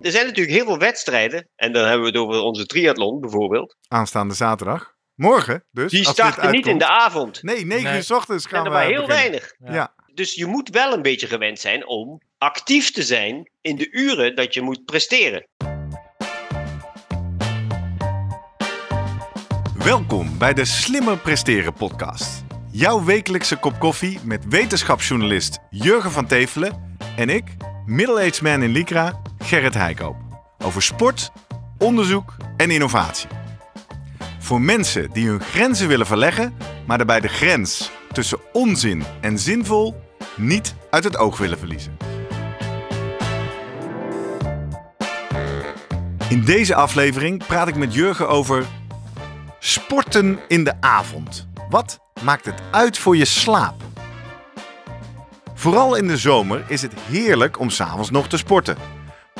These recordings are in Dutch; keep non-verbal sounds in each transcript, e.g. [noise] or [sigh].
Er zijn natuurlijk heel veel wedstrijden. En dan hebben we het over onze triathlon bijvoorbeeld. Aanstaande zaterdag. Morgen dus. Die starten niet in de avond. Nee, 9 Nee. uur s ochtends gaan we er maar heel beginnen. weinig. Ja. Ja. Dus je moet wel een beetje gewend zijn om actief te zijn in de uren dat je moet presteren. Welkom bij de Slimmer Presteren podcast. Jouw wekelijkse kop koffie met wetenschapsjournalist Jurgen van Tevelen en ik, middle-aged man in Lycra, Gerrit Heikoop. Over sport, onderzoek en innovatie. Voor mensen die hun grenzen willen verleggen, maar daarbij de grens tussen onzin en zinvol niet uit het oog willen verliezen. In deze aflevering praat ik met Jurgen over Sporten in de avond. Wat maakt het uit voor je slaap? Vooral in de zomer is het heerlijk om s'avonds nog te sporten.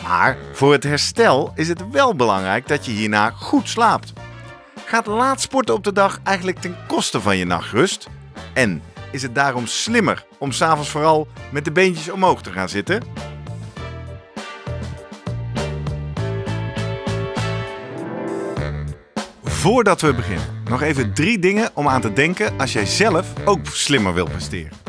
Maar voor het herstel is het wel belangrijk dat je hierna goed slaapt. Gaat laat sporten op de dag eigenlijk ten koste van je nachtrust? En is het daarom slimmer om s'avonds vooral met de beentjes omhoog te gaan zitten? Voordat we beginnen, nog even drie dingen om aan te denken als jij zelf ook slimmer wilt presteren.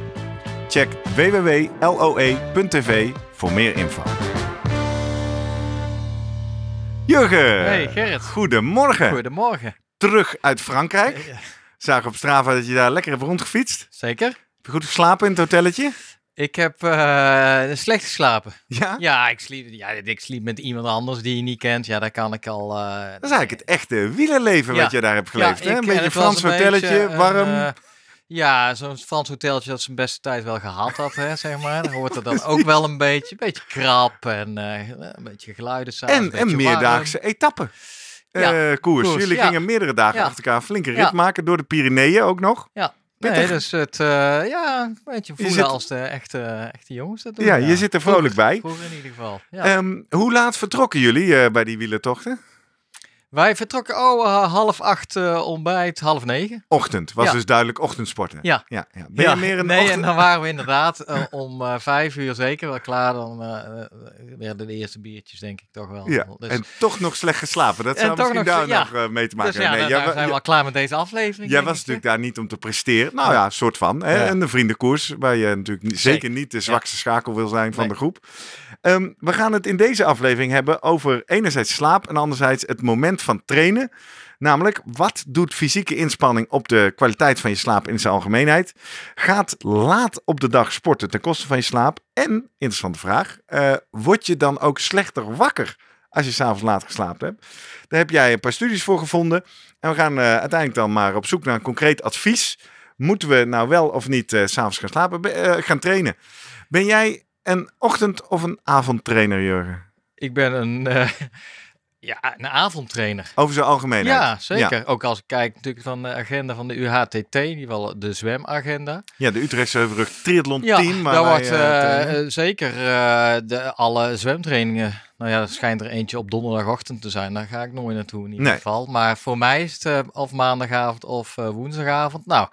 Check www.loe.tv voor meer info. Jurgen! Hey Gerrit, Goedemorgen! goedemorgen. Terug uit Frankrijk. Ja. Zag op Strava dat je daar lekker hebt rondgefietst. Zeker. Heb je goed geslapen in het hotelletje? Ik heb eh, slecht geslapen. Ja? Ja ik, sliep, ja, ik sliep met iemand anders die je niet kent. Ja, daar kan ik al... eh, Dat is eigenlijk het echte wielerleven Ja. wat je daar hebt geleefd. hè? ik- Een en beetje Frans een hotelletje, beetje een, warm. Ja, zo'n Frans hotelletje dat zijn beste tijd wel gehad had, hè, zeg maar. Dan hoort er dan ook wel een beetje, een beetje krap en eh, een beetje geluiden samen. en een meerdaagse etappe. Ja, Eh, koers. koers, Jullie ja. gingen meerdere dagen Ja. achter elkaar een flinke rit maken door de Pyreneeën ook nog. Ja, Pittig. nee, dus het, eh, ja, een beetje voelen zit- als de echte, echte jongens dat doen. Ja, je zit er vrolijk bij. Vroeger in ieder geval, ja. Ehm, hoe laat vertrokken jullie bij die wielertochten? Wij vertrokken oh, eh, half acht eh, ontbijt, half negen. Ochtend. Was Ja. dus duidelijk ochtendsporten. Ja. ja, ja. Ben Ja, je meer een nee, ochtend... en dan waren we inderdaad eh, om vijf uur zeker wel klaar. Dan werden de eerste biertjes, denk ik toch wel. Ja, Dus, en toch nog slecht geslapen. Dat zou misschien nog daar ja. nog mee te maken dus ja, hebben. dan, Nee, jij, zijn we al klaar met deze aflevering. jij was natuurlijk daar niet om te presteren. Nou ja, soort van. Hè? Ja. En de vriendenkoers, waar je natuurlijk zeker Zeker. niet de zwakste schakel wil zijn van Nee. de groep. Ehm, we gaan het in deze aflevering hebben over enerzijds slaap en anderzijds het moment van trainen. Namelijk, wat doet fysieke inspanning op de kwaliteit van je slaap in zijn algemeenheid? Gaat laat op de dag sporten ten koste van je slaap? En, interessante vraag, eh, word je dan ook slechter wakker als je s'avonds laat geslapen hebt? Daar heb jij een paar studies voor gevonden. En we gaan eh, uiteindelijk dan maar op zoek naar een concreet advies. Moeten we nou wel of niet s s'avonds gaan slapen, gaan trainen? Ben jij een ochtend- of een avondtrainer, Jurgen? Ik ben een, ja, een avondtrainer. Over zijn algemeenheid. Ja, zeker. Ook als ik kijk natuurlijk van de agenda van de UHTT, in ieder geval de zwemagenda. Ja, de Utrechtse Heuvelrug Triathlon Ja, Team. waar daar wordt eh, eh, eh, zeker de, alle zwemtrainingen. Nou ja, er schijnt er eentje op donderdagochtend te zijn. Daar ga ik nooit naartoe in ieder Nee. geval. Maar voor mij is het eh, of maandagavond of eh, woensdagavond. Nou,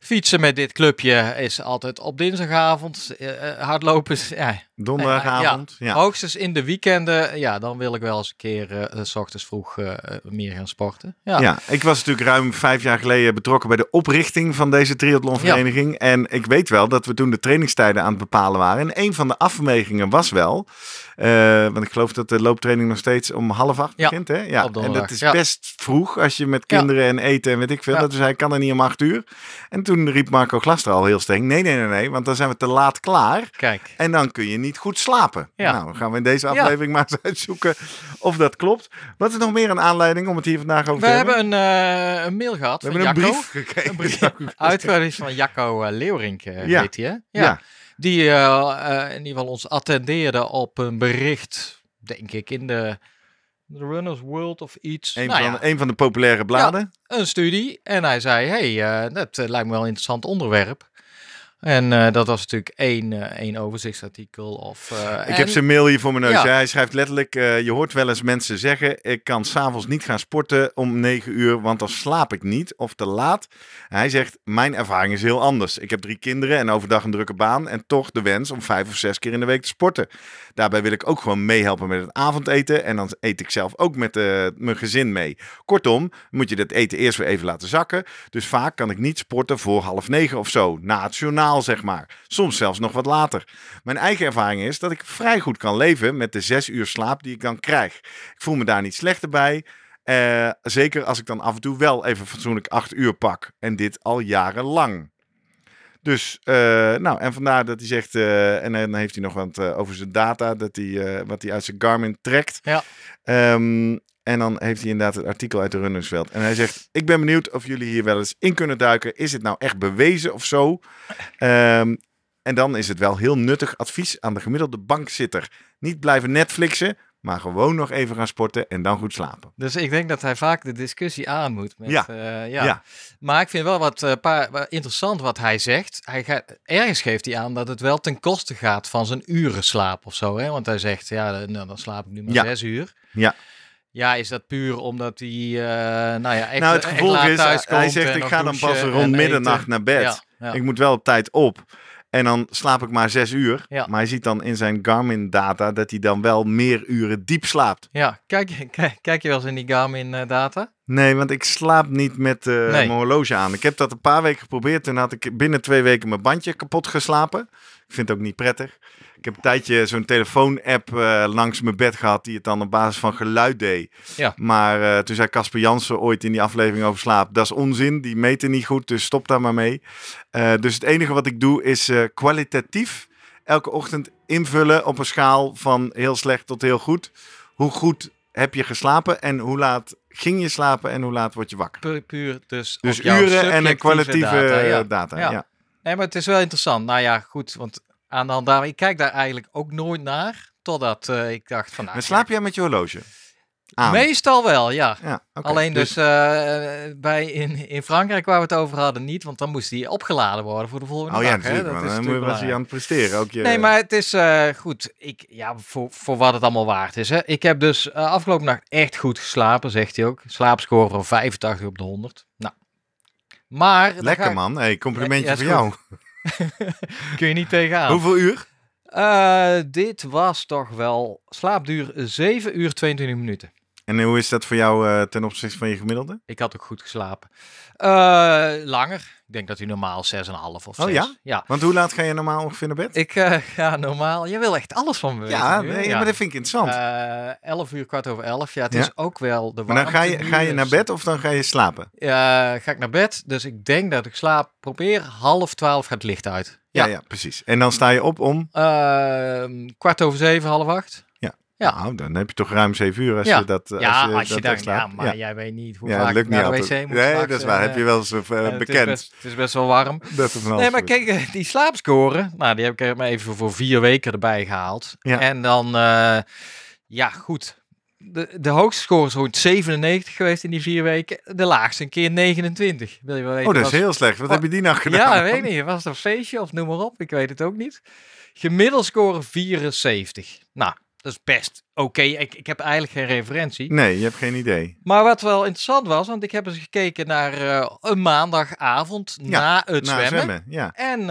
fietsen met dit clubje is altijd op dinsdagavond. Eh, hardlopen is ja, Donderdagavond. Ja. hoogstens in de weekenden. Ja, dan wil ik wel eens een keer s ochtends vroeg meer gaan sporten. Ja, Ja. ik was natuurlijk ruim vijf jaar geleden betrokken bij de oprichting van deze triathlonvereniging. En ik weet wel dat we toen de trainingstijden aan het bepalen waren. En een van de afwegingen was wel, eh, want ik geloof dat de looptraining nog steeds om half acht Ja, begint. Hè? Ja, en dat is ja. best vroeg als je met kinderen en eten en weet ik veel. Dat dus hij kan er niet om acht uur. En toen riep Marco Glaster al heel streng, nee, nee, nee, nee, want dan zijn we te laat klaar. Kijk. En dan kun je niet goed slapen. Ja. Nou, dan gaan we in deze aflevering maar eens [laughs] uitzoeken of dat klopt. Wat is nog meer een aanleiding om het hier vandaag over We te hebben? hebben een, eh, een mail gehad We van hebben een brief gekregen. Een brief. [laughs] Van Jacco Leeuwrink, heet hij, hè? Ja. Die eh, eh, in ieder geval ons attendeerde op een bericht denk ik, in de, de Runners World of iets. Een, Nou van, ja, een van de populaire bladen. een studie. En hij zei, hey, eh, dat lijkt me wel een interessant onderwerp. En eh, dat was natuurlijk één, eh, één overzichtsartikel. Of, eh, Ik en- heb zijn mail hier voor mijn neus. Ja. Hij schrijft letterlijk, je hoort wel eens mensen zeggen... ik kan s'avonds niet gaan sporten om 9 uur, want dan slaap ik niet of te laat. Hij zegt, mijn ervaring is heel anders. Ik heb drie kinderen en overdag een drukke baan... en toch de wens om vijf of zes keer in de week te sporten. Daarbij wil ik ook gewoon meehelpen met het avondeten... en dan eet ik zelf ook met mijn gezin mee. Kortom, moet je dat eten eerst weer even laten zakken. Dus vaak kan ik niet sporten voor half negen of zo, na zeg maar. Soms zelfs nog wat later. Mijn eigen ervaring is dat ik vrij goed kan leven met de zes uur slaap die ik dan krijg. Ik voel me daar niet slechter bij. Eh, zeker als ik dan af en toe wel even fatsoenlijk acht uur pak. En dit al jarenlang. Dus, eh, nou, en vandaar dat hij zegt, eh, en dan heeft hij nog wat over zijn data, dat hij, wat hij uit zijn Garmin trekt. Ja. Ehm, en dan heeft hij inderdaad het artikel uit de Runnersveld. En hij zegt, ik ben benieuwd of jullie hier wel eens in kunnen duiken. Is het nou echt bewezen of zo? Ehm, en dan is het wel heel nuttig advies aan de gemiddelde bankzitter. Niet blijven Netflixen, maar gewoon nog even gaan sporten en dan goed slapen. Dus ik denk dat hij vaak de discussie aan moet. Met, Ja. eh, ja. Ja. Maar ik vind wel wat, eh, paar, interessant wat hij zegt. Hij gaat, ergens geeft hij aan dat het wel ten koste gaat van zijn uren slaap of zo. Hè? Want hij zegt, ja, dan- nou, dan slaap ik nu maar Ja. zes uur. Ja. Ja, is dat puur omdat hij, eh, nou ja, echt, nou, het gevolg is, thuis hij zegt, ik ga dan pas rond middernacht eten. naar bed. Ja, ja. Ik moet wel op tijd op. En dan slaap ik maar zes uur. Ja. Maar hij ziet dan in zijn Garmin-data dat hij dan wel meer uren diep slaapt. ja. Kijk, kijk, kijk je wel eens in die Garmin eh, data? Nee, want ik slaap niet met eh, Nee. mijn horloge aan. Ik heb dat een paar weken geprobeerd. Toen had ik binnen twee weken mijn bandje kapot geslapen. Ik vind het ook niet prettig. Ik heb een tijdje zo'n telefoon-app eh, langs mijn bed gehad... die het dan op basis van geluid deed. Ja. Maar eh, toen zei Casper Jansen ooit in die aflevering over slaap... dat is onzin, die meten niet goed, dus stop daar maar mee. Eh, dus het enige wat ik doe is kwalitatief... elke ochtend invullen op een schaal van heel slecht tot heel goed. Hoe goed heb je geslapen en hoe laat ging je slapen en hoe laat word je wakker? Puur, puur dus, Dus uren en kwalitatieve data, data. ja. data Ja. ja. Nee, maar het is wel interessant. Nou ja, goed, want aan de hand daar, ik kijk daar eigenlijk ook nooit naar, totdat eh, ik dacht van, nou, Maar slaap jij met je horloge? Aan? meestal wel, ja. Ja. Alleen dus, eh, bij in, in Frankrijk waar we het over hadden niet, want dan moest die opgeladen worden voor de volgende Oh ja, dag. hè. natuurlijk. Dat man. is Dan natuurlijk was hij aan het presteren. Ook je... Nee, maar het is eh, goed. Ik, ja, voor, voor wat het allemaal waard is. Hè. Ik heb dus afgelopen nacht echt goed geslapen, zegt hij ook. Slaapscore van 85 op de 100. Nou. Maar Lekker ik- man. Hey, complimentje Ja, voor jou. [laughs] kun je niet tegenaan. Hoeveel uur? Eh, dit was toch wel slaapduur 7 uur 22 minuten. En hoe is dat voor jou eh, ten opzichte van je gemiddelde? Ik had ook goed geslapen. Eh, langer. Ik denk dat u normaal 6,5 of 6. Oh ja? Ja. Want hoe laat ga je normaal ongeveer naar bed? Ik eh, [laughs] ga normaal... Je wil echt alles van me weten ja, hè? nee, maar dat vind ik interessant. Eh, 11 uur, kwart over 11. Ja, het Ja. is ook wel de maar dan ga je, ga je naar bed of dan ga je slapen? Ja, ga ik naar bed. Dus ik denk dat ik slaap. Probeer half 12 gaat het licht uit. Ja, Ja. ja, precies. En dan sta je op om... Ehm, kwart over 7, half 8. Ja. Nou, dan heb je toch ruim zeven uur als Ja. je dat eh, ja, als je, als je dat ja, maar ja. jij weet niet hoe Ja, vaak lukt naar niet de wc moet. Nee, dat is waar. eh, heb je wel eens eh, en het is bekend. best- Het is best wel warm. Dat alles Nee, maar kijk, eh, die slaapscore, nou, die heb ik maar even voor vier weken erbij gehaald. Ja. En dan, eh, ja, goed. De, de hoogste score is rond 97 geweest in die vier weken. De laagste een keer 29. Wil je wel weten Oh, dat is heel slecht. Wat Wat- heb je die nacht gedaan? Ja, weet ik niet. Was het een feestje of noem maar op? Ik weet het ook niet. Gemiddeld score 74. Nou, dat is best oké. Ik, ik heb eigenlijk geen referentie. Nee, je hebt geen idee. Maar wat wel interessant was, want ik heb eens gekeken naar eh, een maandagavond Ja, na het Na zwemmen. ja. En eh,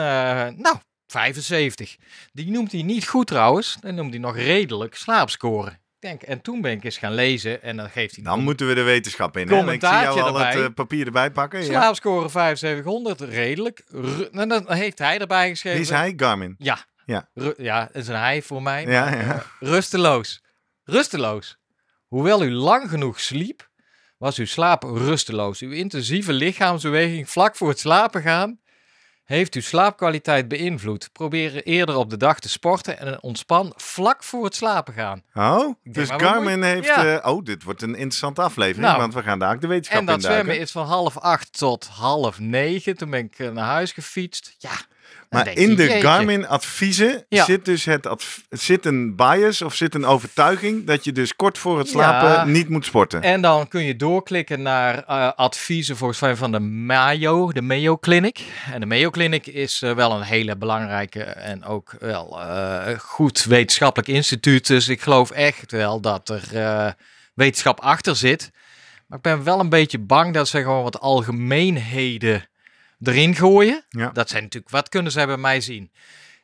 nou, 75. Die noemt hij niet goed trouwens. Dan noemt hij nog redelijk slaapscore. Ik denk, en toen ben ik eens gaan lezen en dan geeft hij Dan een moeten we de wetenschap in. Hè? Ik zie jou al het eh, papier erbij pakken. Ja. slaapscore 7500, redelijk. Ru- nou, dan heeft hij erbij geschreven. Wie is hij? Garmin. Ja. Ja. Ru- ja, dat is een hij voor mij. Ja, maar, ja. eh, rusteloos. Rusteloos. Hoewel u lang genoeg sliep, was uw slaap rusteloos. Uw intensieve lichaamsbeweging vlak voor het slapen gaan heeft uw slaapkwaliteit beïnvloed. Probeer eerder op de dag te sporten en ontspan vlak voor het slapen gaan. Oh, denk, dus moet- heeft... Ja. eh, oh, dit wordt een interessante aflevering, Nou. want we gaan daar ook de wetenschap En dat in zwemmen is van half acht tot half negen. Toen ben ik eh, naar huis gefietst. Ja, Maar denk in de jeetje. Garmin-adviezen Ja. zit dus het zit een bias of zit een overtuiging dat je dus kort voor het slapen Ja. niet moet sporten. En dan kun je doorklikken naar eh, adviezen volgens mij van de Mayo, de Mayo Clinic. En de Mayo Clinic is eh, wel een hele belangrijke en ook wel eh, goed wetenschappelijk instituut. Dus ik geloof echt wel dat er eh, wetenschap achter zit. Maar ik ben wel een beetje bang dat ze gewoon wat algemeenheden erin gooien. Ja. Dat zijn natuurlijk, wat kunnen zij bij mij zien?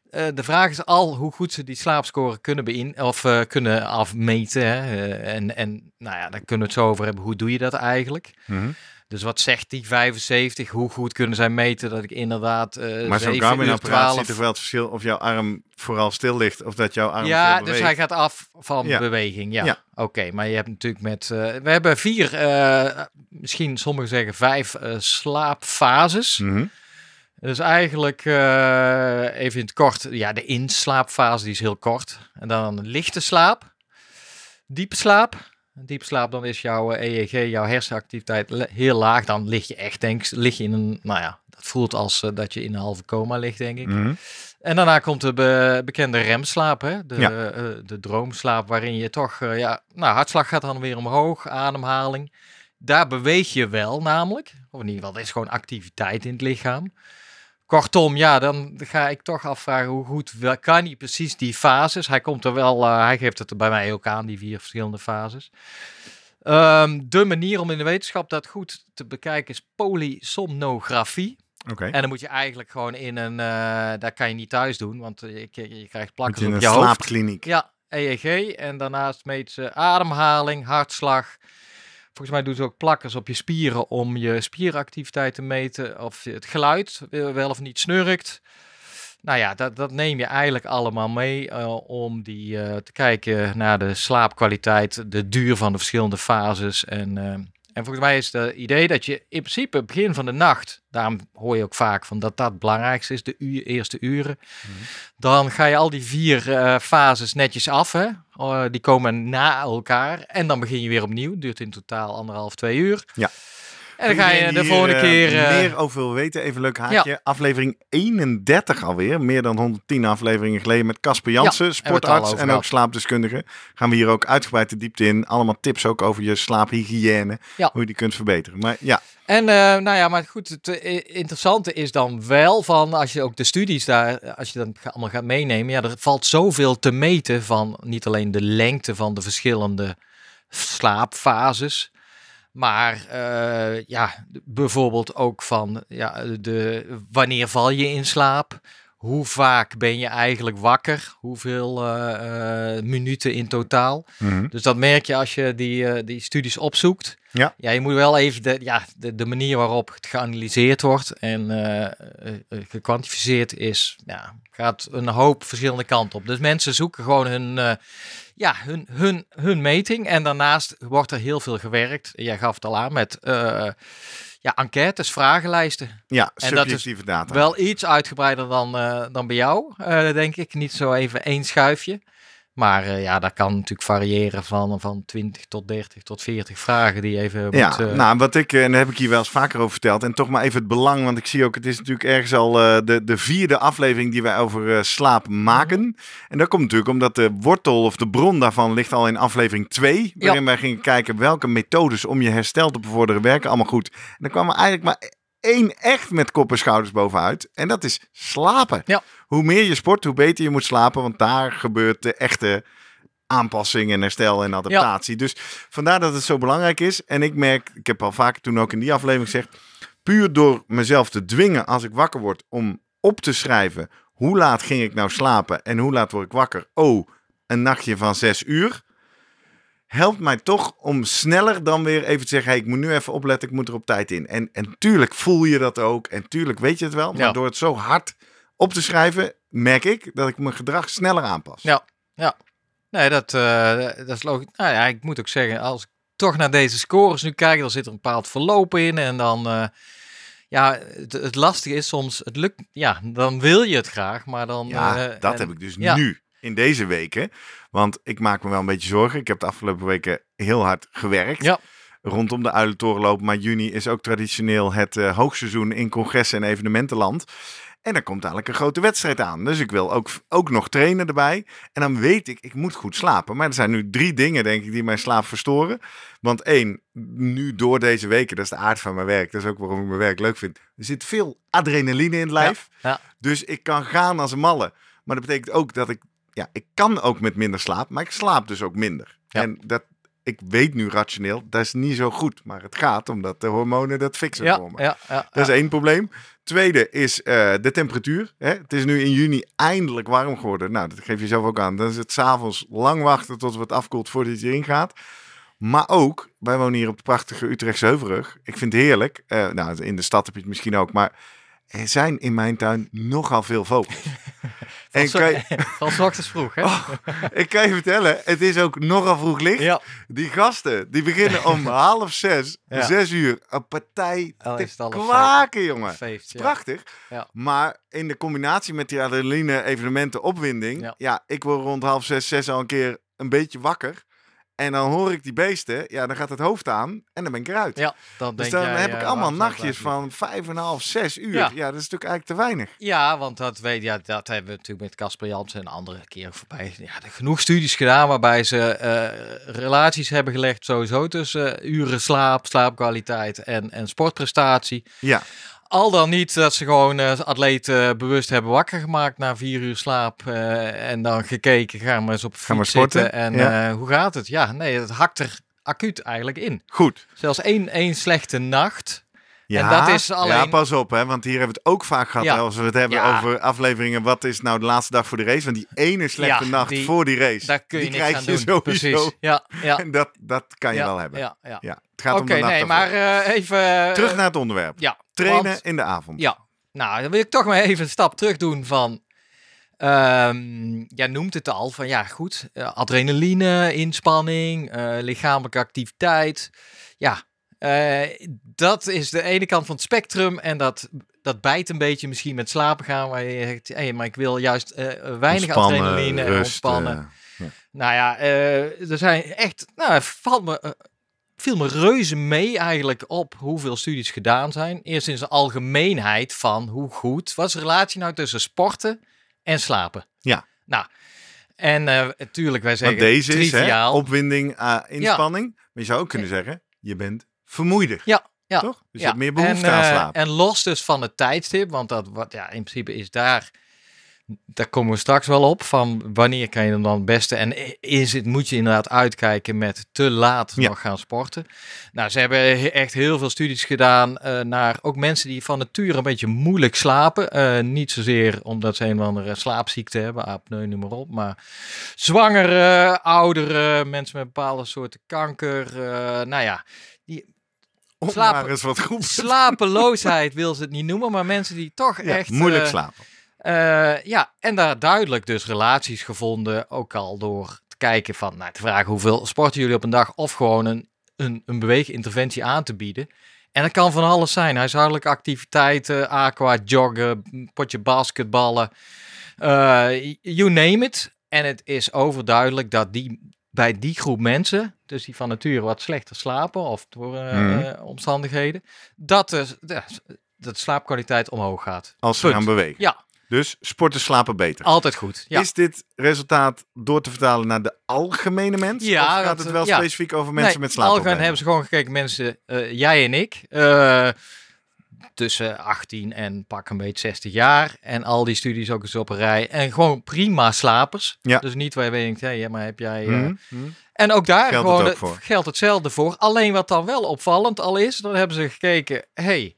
Eh, de vraag is al hoe goed ze die slaapscore kunnen, beïn of, eh, kunnen afmeten. Hè? Eh, en, en nou ja, daar kunnen we het zo over hebben. Hoe doe je dat eigenlijk? Mhm. Dus wat zegt die 75? Hoe goed kunnen zij meten dat ik inderdaad eh Maar zo'n 7 uur Garmin-apparaat 12... ziet toch wel het verschil of jouw arm vooral stil ligt of dat jouw arm Ja, dus hij gaat af van Ja. beweging. Ja, Ja. oké. maar je hebt natuurlijk met... eh, we hebben vier, eh, misschien sommigen zeggen vijf slaapfases. Mhm. Dus eigenlijk, even in het kort, ja, de inslaapfase die is heel kort. En dan lichte slaap, diepe slaap. Diepe slaap, dan is jouw eh, EEG, jouw hersenactiviteit heel laag. Dan lig je echt, denk ik, lig je in een, nou ja, dat voelt als eh, dat je in een halve coma ligt, denk ik. Mhm. En daarna komt de be- bekende remslaap, hè? De, Ja. eh, de droomslaap, waarin je toch, ja, nou, hartslag gaat dan weer omhoog, ademhaling. Daar beweeg je wel namelijk, of in ieder geval, er is gewoon activiteit in het lichaam. Kortom, ja, dan ga ik toch afvragen hoe goed wel, kan hij precies die fases. Hij komt er wel, eh, hij geeft het er bij mij ook aan, die vier verschillende fases. Ehm, de manier om in de wetenschap dat goed te bekijken is polysomnografie. En dan moet je eigenlijk gewoon in een, eh daar kan je niet thuis doen, want eh, je, je, je krijgt in op een je hoofd. slaapkliniek. Ja, EEG. En daarnaast meet ze ademhaling, hartslag. Volgens mij doen ze ook plakkers op je spieren om je spieractiviteit te meten. Of het geluid wel of niet snurkt. Nou ja, dat, dat neem je eigenlijk allemaal mee eh, om die, eh, te kijken naar de slaapkwaliteit, de duur van de verschillende fases. En, eh, en volgens mij is het idee dat je in principe begin van de nacht, daarom hoor je ook vaak van dat dat het belangrijkste is, de uur, eerste uren. Dan ga je al die vier eh, fases netjes af. Hè? Eh, die komen na elkaar. En dan begin je weer opnieuw. Duurt in totaal anderhalf, twee uur. Ja. En dan ga je de volgende keer... eh, meer over wil weten, even leuk haakje. Aflevering 31 alweer. Meer dan 110 afleveringen geleden met Casper Jansen, sportarts en ook slaapdeskundige. Gaan we hier ook uitgebreid de diepte in. Allemaal tips ook over je slaaphygiëne. Ja. Hoe je die kunt verbeteren. Maar ja, En eh, nou ja, maar goed, het interessante is dan wel van als je ook de studies daar, als je dat allemaal gaat meenemen, ja, er valt zoveel te meten van niet alleen de lengte van de verschillende slaapfases, maar eh, ja, bijvoorbeeld ook van ja, de, wanneer val je in slaap? Hoe vaak ben je eigenlijk wakker? Hoeveel eh, eh, minuten in totaal? Mhm. Dus dat merk je als je die, eh, die studies opzoekt. Ja. ja, je moet wel even de, ja, de, de manier waarop het geanalyseerd wordt en gekwantificeerd is, ja, gaat een hoop verschillende kanten op. Dus mensen zoeken gewoon hun, ja, hun, hun, hun meting. En daarnaast wordt er heel veel gewerkt. Jij gaf het al aan met ja, enquêtes, vragenlijsten. ja En subjectieve data. Wel iets uitgebreider dan, eh, dan bij jou, eh, denk ik. Niet zo even één schuifje. Maar eh, ja, dat kan natuurlijk variëren van, van 20 tot 30 tot 40 vragen die je even Ja, moet... eh, nou, wat ik, eh, en daar heb ik hier wel eens vaker over verteld. En toch maar even het belang, want ik zie ook, het is natuurlijk ergens al eh, de, de vierde aflevering die wij over eh, slaap maken. En dat komt natuurlijk omdat de wortel of de bron daarvan ligt al in aflevering 2. Waarin wij gingen kijken welke methodes om je herstel te bevorderen werken allemaal goed. En dan kwam er eigenlijk maar één echt met kop en schouders bovenuit. En dat is slapen. Ja. Hoe meer je sport, hoe beter je moet slapen. Want daar gebeurt de echte aanpassing en herstel en adaptatie. Dus vandaar dat het zo belangrijk is. En ik merk, ik heb al vaker toen ook in die aflevering gezegd, puur door mezelf te dwingen als ik wakker word om op te schrijven hoe laat ging ik nou slapen en hoe laat word ik wakker. Oh, een nachtje van zes uur. Helpt mij toch om sneller dan weer even te zeggen: hey, ik moet nu even opletten, ik moet er op tijd in. En, en tuurlijk voel je dat ook. En tuurlijk weet je het wel. Maar Ja. door het zo hard op te schrijven, merk ik dat ik mijn gedrag sneller aanpas. Ja. Nee, dat, eh, dat is logisch. Nou ja, ik moet ook zeggen, als ik toch naar deze scores nu kijk, dan zit er een bepaald verloop in. En dan, eh, ja, het, het lastige is soms, het lukt, ja, dan wil je het graag, maar dan... Ja, eh, dat en- heb ik dus ja. nu, in deze weken. Want ik maak me wel een beetje zorgen. Ik heb de afgelopen weken heel hard gewerkt. Ja. rondom de Uilentoren lopen. Maar juni is ook traditioneel het eh, hoogseizoen in congressen en evenementenland. En dan komt eigenlijk een grote wedstrijd aan. Dus ik wil ook, ook nog trainen erbij. En dan weet ik, ik moet goed slapen. Maar er zijn nu drie dingen, denk ik, die mijn slaap verstoren. Want één, nu door deze weken, dat is de aard van mijn werk. Dat is ook waarom ik mijn werk leuk vind. Er zit veel adrenaline in het lijf. ja. Dus ik kan gaan als een malle. Maar dat betekent ook dat ik, ja, ik kan ook met minder slaap. Maar ik slaap dus ook minder. Ja. En dat, ik weet nu rationeel, dat is niet zo goed. Maar het gaat omdat de hormonen dat fixen Ja, voor me. ja, ja, Dat is één probleem. Tweede is eh, de temperatuur. Hè? Het is nu in juni eindelijk warm geworden. Nou, dat geef je zelf ook aan. Dan is het s'avonds lang wachten tot het afkoelt voordat je erin gaat. Maar ook, wij wonen hier op de prachtige Utrechtse Heuvelrug. Ik vind het heerlijk. Eh, nou, in de stad heb je het misschien ook. Maar er zijn in mijn tuin nogal veel vogels. [laughs] en Van, kan je- [laughs] van 's ochtends vroeg, hè? ik kan je vertellen, het is ook nogal vroeg licht. Ja. Die gasten, die beginnen om [laughs] half zes, Ja. zes uur, een partij Oh, te kwaken, jongen. Feest, ja. Prachtig. Ja. Maar in de combinatie met die adrenaline, evenementen, opwinding. Ja. Ja. ik word rond half zes, zes al een keer een beetje wakker. En dan hoor ik die beesten. Ja, dan gaat het hoofd aan en dan ben ik eruit. Ja, dan dus dan jij, heb ik allemaal nachtjes van vijf en een half, zes uur. Ja. Ja. dat is natuurlijk eigenlijk te weinig. Ja, want dat, weet, ja, dat hebben we natuurlijk met Casper Jansen en andere keer voorbij. Ja, er genoeg studies gedaan waarbij ze eh, relaties hebben gelegd sowieso tussen eh, uren slaap, slaapkwaliteit en, en sportprestatie. Ja, Al dan niet dat ze gewoon eh atleten bewust hebben wakker gemaakt na vier uur slaap. eh, en dan gekeken, gaan we eens op Gaan we sporten? En Ja. eh, hoe gaat het? Ja, nee, het hakt er acuut eigenlijk in. goed. Zelfs één, één slechte nacht. Ja, dat is alleen- ja, pas op, hè, want hier hebben we het ook vaak gehad. Ja. hè, als we het hebben Ja. over afleveringen. Wat is nou de laatste dag voor de race? Want die ene slechte Ja, nacht die- voor die race, Daar kun je die krijg je doen. sowieso. Precies. Ja, ja. En dat, dat kan je wel hebben. Ja, ja. Het gaat om de nee, maar eh, even... Terug eh, naar het onderwerp. Ja, Trainen want- in de avond. Ja, nou, dan wil ik toch maar even een stap terug doen van... ehm jij noemt het al, van ja, goed, eh, adrenaline, inspanning, lichamelijke activiteit. Ja, dat is de ene kant van het spectrum en dat, dat bijt een beetje misschien met slapen gaan, waar je zegt, hé, maar ik wil juist weinig adrenaline, rust, ontspannen. eh, Nou ja, er zijn echt. Nou, valt me, viel me reuze mee eigenlijk op hoeveel studies gedaan zijn. Eerst in zijn algemeenheid van hoe goed was de relatie nou tussen sporten en slapen. Ja. Nou, en natuurlijk, wij zeggen Want deze is hè, opwinding, uh, inspanning. Maar je zou ook kunnen zeggen, je bent vermoeider. Ja, ja. Toch? Dus je hebt meer behoefte en, aan eh, slaap. En los dus van het tijdstip, want dat wat ja, in principe is daar. Daar komen we straks wel op van wanneer kan je hem dan het beste en is het moet je inderdaad uitkijken met te laat Ja. nog gaan sporten. Nou, ze hebben he- echt heel veel studies gedaan eh, naar ook mensen die van nature een beetje moeilijk slapen. Eh, niet zozeer omdat ze een of andere slaapziekte hebben, apneu, noem maar op, maar zwangere, oudere, mensen met bepaalde soorten kanker. eh, nou ja, Om slapen- wat goed slapeloosheid wil ze het niet noemen, maar mensen die toch ja, echt... moeilijk slapen. Eh, ja, en daar duidelijk dus relaties gevonden, ook al door te kijken van, nou, te vragen hoeveel sporten jullie op een dag of gewoon een, een, een beweeginterventie aan te bieden. En dat kan van alles zijn, huishoudelijke activiteiten, aqua, joggen, potje basketballen, eh, you name it. En het is overduidelijk dat die, bij die groep mensen, dus die van nature wat slechter slapen of door eh, Mhm. omstandigheden, dat de, dat slaapkwaliteit omhoog gaat. Als ze punt. gaan bewegen. Ja, Dus sporten slapen beter. altijd goed. Ja. Is dit resultaat door te vertalen naar de algemene mens? Ja, of gaat het wel ja. specifiek over mensen Nee, met slaapproblemen? algemeen hebben ze gewoon gekeken, mensen, eh, jij en ik, eh, tussen 18 en pak een beetje 60 jaar. En al die studies ook eens op een rij. En gewoon prima slapers. Ja. Dus niet waar je denkt, hé, maar heb jij... eh, Mhm, mhm. En ook daar Geldt gewoon het ook het- voor. geldt hetzelfde voor. Alleen wat dan wel opvallend al is, dan hebben ze gekeken, hey,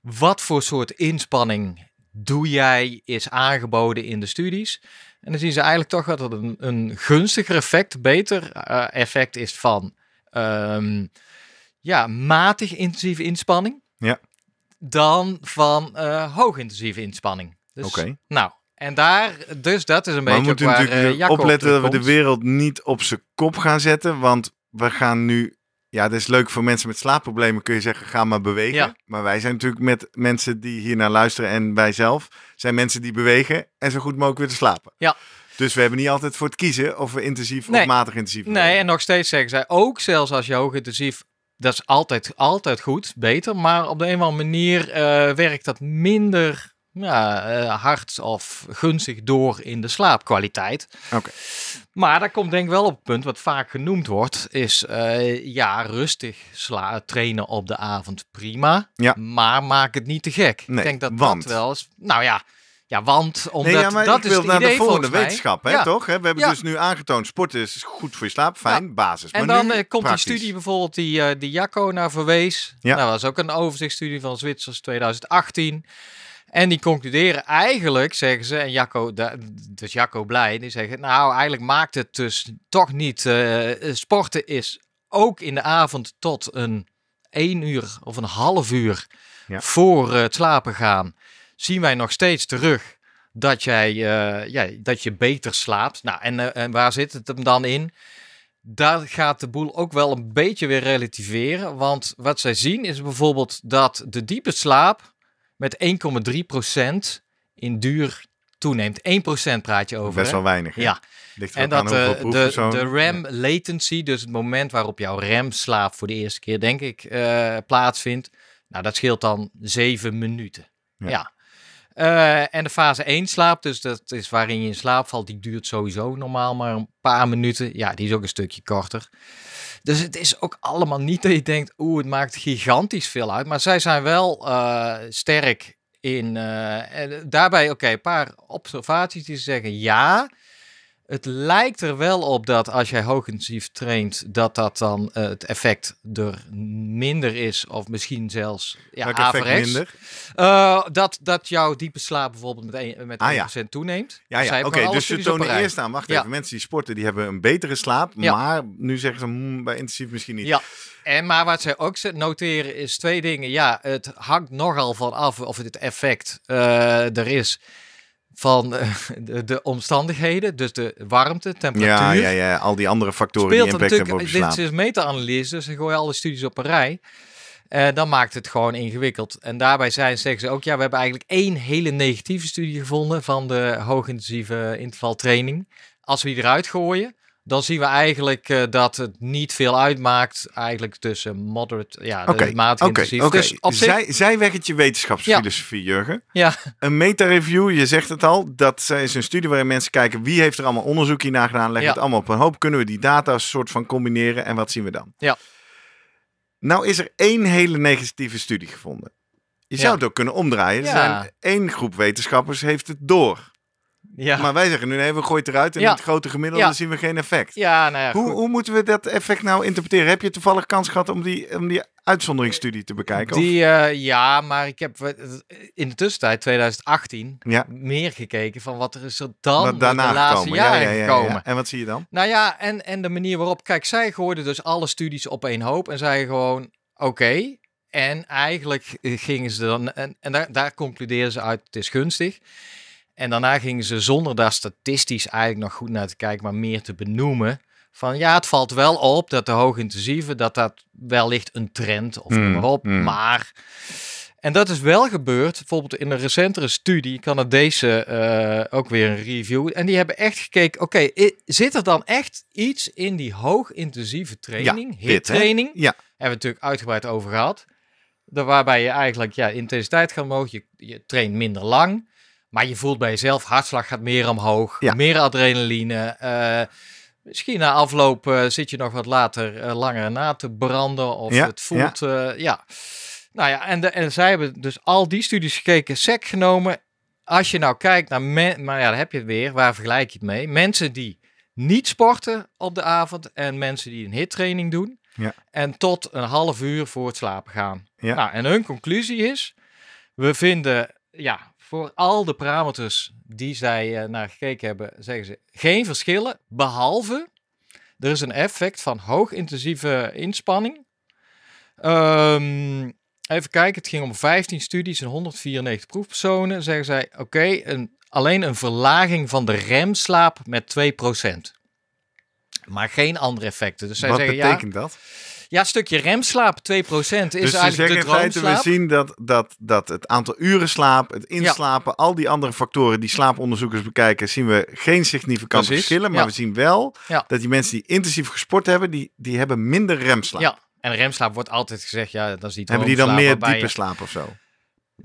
wat voor soort inspanning doe jij is aangeboden in de studies? En dan zien ze eigenlijk toch dat het een, een gunstiger effect, beter eh, effect is van ehm, ja, matig intensieve inspanning. Ja. Dan van eh hoogintensieve inspanning. Dus, Oké. Nou, en daar, dus dat is een Maar we beetje moeten ook waar natuurlijk eh, opletten dat we de wereld niet op zijn kop gaan zetten. Want we gaan nu... Ja, dat is leuk voor mensen met slaapproblemen. Kun je zeggen, ga maar bewegen. Ja. Maar wij zijn natuurlijk met mensen die hier naar luisteren en wij zelf... zijn mensen die bewegen en zo goed mogelijk weer te slapen. Ja. Dus we hebben niet altijd voor het kiezen of we intensief Nee. of matig intensief Nee, en nog steeds zeggen zij ook, zelfs als je hoogintensief dat is altijd, altijd goed, beter. Maar op de een of andere manier eh, werkt dat minder ja, eh, hard of gunstig door in de slaapkwaliteit. Oké. Maar dat komt denk ik wel op het punt wat vaak genoemd wordt, is eh, ja, rustig sla trainen op de avond prima, Ja. maar maak het niet te gek. Nee, ik denk dat want? dat wel is, nou ja, ja, want omdat Nee, ja, maar dat ik is wil het naar de volgende wetenschap, hè, Ja. toch? We hebben Ja. dus nu aangetoond, sporten is goed voor je slaap, fijn, basis. En Maar dan nu eh, komt praktisch. die studie bijvoorbeeld die, die Jacco naar verwees. Ja. Nou, dat was ook een overzichtsstudie van Zwitsers 2018. En die concluderen eigenlijk, zeggen ze, en Jacco, dus Jacco blij, die zeggen, nou eigenlijk maakt het dus toch niet, eh, sporten is ook in de avond tot een één uur of een half uur Ja. voor eh, het slapen gaan, zien wij nog steeds terug dat, jij, eh, ja, dat je beter slaapt. Nou, en, en waar zit het hem dan in? Daar gaat de boel ook wel een beetje weer relativeren. Want wat zij zien is bijvoorbeeld dat de diepe slaap met 1,3% in duur toeneemt. 1% praat je over. Best hè? wel weinig. hè? Ja, Ligt en dat eh, de, proefpersonen. de REM latency, dus het moment waarop jouw REM-slaap voor de eerste keer, denk ik, eh, plaatsvindt. Nou, dat scheelt dan 7 minuten. Ja. Ja. Eh, en de fase 1 slaap, dus dat is waarin je in slaap valt, die duurt sowieso normaal maar een paar minuten. Ja, die is ook een stukje korter. Dus het is ook allemaal niet dat je denkt, oeh, het maakt gigantisch veel uit. Maar zij zijn wel eh, sterk in. eh, daarbij, oké, een paar observaties die zeggen ja. Het lijkt er wel op dat als jij hoogintensief traint, dat dat dan eh, het effect er minder is, of misschien zelfs ja, averechts. minder? Eh, dat, dat jouw diepe slaap bijvoorbeeld met, een, met Ah, ja. 1% toeneemt. Ja, ja. oké. alle Dus ze tonen eerst aan, wacht Ja. even, mensen die sporten, die hebben een betere slaap. Maar nu zeggen ze, hmm, bij intensief misschien niet. Ja. En maar wat zij ook noteren is twee dingen. Ja, het hangt nogal van af of het effect eh, er is van eh, de, de omstandigheden. Dus de warmte, temperatuur. Ja, ja, ja, al die andere factoren die impact hebben op dit is meta-analyse, dus dan gooi je alle studies op een rij. Eh, dan maakt het gewoon ingewikkeld. En daarbij zijn, zeggen ze ook, ja, we hebben eigenlijk één hele negatieve studie gevonden van de hoogintensieve intervaltraining. Als we die eruit gooien, dan zien we eigenlijk eh, dat het niet veel uitmaakt eigenlijk tussen moderate, ja, de Oké, matig intensief. oké. Dus op zich, Zij, zijweggetje wetenschapsfilosofie, Jurgen. ja, Een meta-review, je zegt het al, dat is een studie waarin mensen kijken wie heeft er allemaal onderzoek hierna gedaan, leggen Ja. het allemaal op een hoop, kunnen we die data soort van combineren en wat zien we dan? Ja. Nou is er één hele negatieve studie gevonden. Je zou Ja. het ook kunnen omdraaien. Er zijn één groep wetenschappers heeft het door. Ja. Maar wij zeggen nu nee, we gooien het eruit en Ja. in het grote gemiddelde Ja. zien we geen effect. ja, nou ja, Hoe, goed. hoe moeten we dat effect nou interpreteren? Heb je toevallig kans gehad om die, om die uitzonderingsstudie te bekijken? Die, eh, ja, maar ik heb eh, in de tussentijd, 2018, Ja. meer gekeken van wat er is er dan wat daarna de laatste gekomen. Ja, jaren ja, ja, ja, gekomen. En wat zie je dan? Nou ja, en, en de manier waarop, kijk, zij gooiden dus alle studies op één hoop en zeiden gewoon, oké. En eigenlijk gingen ze dan, en, en daar, daar concludeerden ze uit, het is gunstig. En daarna gingen ze zonder daar statistisch eigenlijk nog goed naar te kijken, maar meer te benoemen. Van ja, het valt wel op dat de hoogintensieve, dat dat wellicht een trend of noem Hmm, maar op. hmm. Maar, en dat is wel gebeurd, bijvoorbeeld in een recentere studie, Canadese eh ook weer een review. En die hebben echt gekeken, oké, zit er dan echt iets in die hoogintensieve training, dit, hè? HIT-training, Ja. hebben we het natuurlijk uitgebreid over gehad. Waarbij je eigenlijk ja, intensiteit gaat omhoog, je, je traint minder lang, maar je voelt bij jezelf, hartslag gaat meer omhoog, Ja. meer adrenaline. eh, misschien na afloop eh, zit je nog wat later eh, langer na te branden of Ja, het voelt, ja. ja. Nou ja, en, de, en zij hebben dus al die studies gekeken, sec genomen. Als je nou kijkt naar, men, maar ja, daar heb je het weer, waar vergelijk je het mee? Mensen die niet sporten op de avond en mensen die een hittraining doen. Ja. En tot een half uur voor het slapen gaan. Ja. Nou, en hun conclusie is, we vinden, ja, voor al de parameters die zij eh, naar gekeken hebben, zeggen ze geen verschillen, behalve er is een effect van hoogintensieve inspanning. Ehm, even kijken, het ging om 15 studies en 194 proefpersonen. Zeggen zij, oké, een, alleen een verlaging van de remslaap met 2%. Maar geen andere effecten. Dus zij Wat zeggen, ja, betekent dat? Ja, een stukje remslaap, 2% is dus ze eigenlijk zeggen de in feite, we zien dat, dat, dat het aantal uren slaap, het inslapen, al die andere factoren die slaaponderzoekers bekijken, zien we geen significante verschillen. Maar ja. we zien wel Ja. dat die mensen die intensief gesport hebben, die, die hebben minder remslaap. Ja, En remslaap wordt altijd gezegd, ja, dat is Hebben die dan meer diepe je- slaap of zo?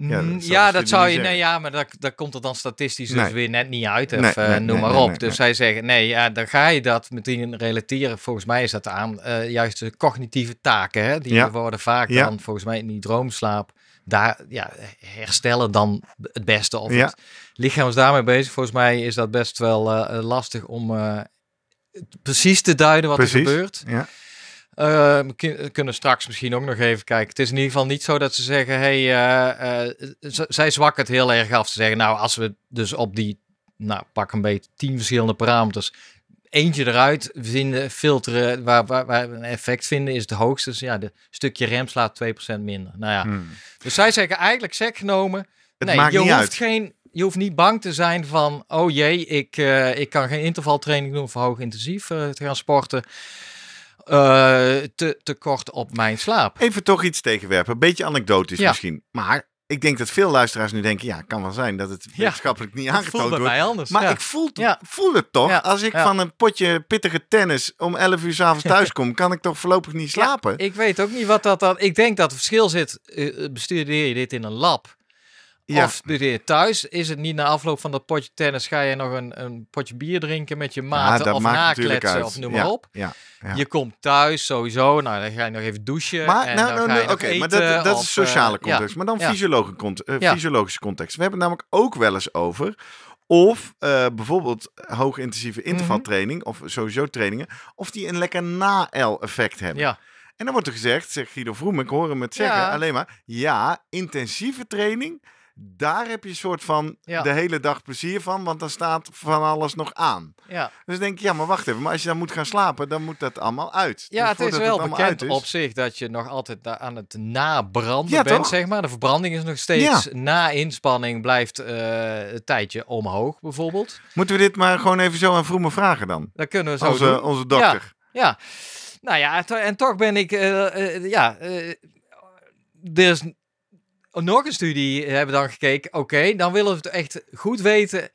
Mm, Ja, Ja, dat zou je. Nee, ja, maar dat, dat komt er dan statistisch dus Nee. weer net niet uit. Of Nee, eh, noem maar op. dus zij zeggen, nee, ja, dan ga je dat meteen relateren. Volgens mij is dat aan eh, juist de cognitieve taken. Hè? Die Ja. worden vaak Ja. dan volgens mij in die droomslaap. Daar ja, herstellen dan het beste. Of het lichaam is daarmee bezig. Volgens mij is dat best wel eh, lastig om precies te duiden wat er gebeurt. Ja. Kun- kunnen straks misschien ook nog even kijken. Het is in ieder geval niet zo dat ze zeggen: hey, eh, eh, zij zwakken het heel erg af. Ze zeggen: Nou, als we dus op die, nou, pak een beetje tien verschillende parameters. Eentje eruit vinden, filteren, waar, waar, waar we een effect vinden, is het hoogste. Dus ja, de stukje rem slaat 2% minder. Nou ja, Hmm. dus zij zeggen eigenlijk sec genomen. Het nee, maakt je niet hoeft uit. geen, je hoeft niet bang te zijn van, oh jee, ik, eh, ik kan geen intervaltraining doen voor hoog intensief te gaan sporten. Eh, te, te kort op mijn slaap. Even toch iets tegenwerpen. Een beetje anekdotisch Ja. misschien. Maar ik denk dat veel luisteraars nu denken... ja, kan wel zijn dat het Ja. wetenschappelijk niet aangetoond bij wordt. mij anders. Maar ja. ik voel, Ja. voel het toch. Als ik van een potje pittige tennis om 11 uur s'avonds [laughs] thuis kom... kan ik toch voorlopig niet slapen? ik weet ook niet wat dat dan... Ik denk dat het verschil zit, eh, bestudeer je dit in een lab... Ja. Of bestudeer je thuis, is het niet na afloop van dat potje tennis... ga je nog een, een potje bier drinken met je maten dat of nakletsen of noem Ja, maar op. Ja, ja. Je komt thuis sowieso, nou dan ga je nog even douchen. Maar, en nou, dan nou, ga je nou, oké, maar dat, dat of, is sociale eh, ja. context. Maar dan ja. fysiologische, eh, Ja. fysiologische context. We hebben het namelijk ook wel eens over of eh, bijvoorbeeld hoogintensieve intervaltraining of sowieso trainingen, of die een lekker na-L-effect hebben. Ja, En dan wordt er gezegd, zegt Guido Vroem, ik hoor hem het zeggen, Ja. alleen maar, ja, intensieve training, daar heb je een soort van Ja. de hele dag plezier van, want dan staat van alles nog aan. ja. Dus denk ik, ja, maar wacht even, maar als je dan moet gaan slapen, dan moet dat allemaal uit. ja Dus het is wel bekend is- op zich dat je nog altijd aan het nabranden Ja, bent, toch? zeg maar. De verbranding is nog steeds na inspanning blijft eh een tijdje omhoog, bijvoorbeeld. Moeten we dit maar gewoon even zo aan Vroemen vragen dan? Dat kunnen we zo Onze, doen. onze dokter. Ja, nou ja, en to- en toch ben ik, eh, eh, ja, er is nog een studie, hebben dan gekeken. Oké, dan willen we het echt goed weten.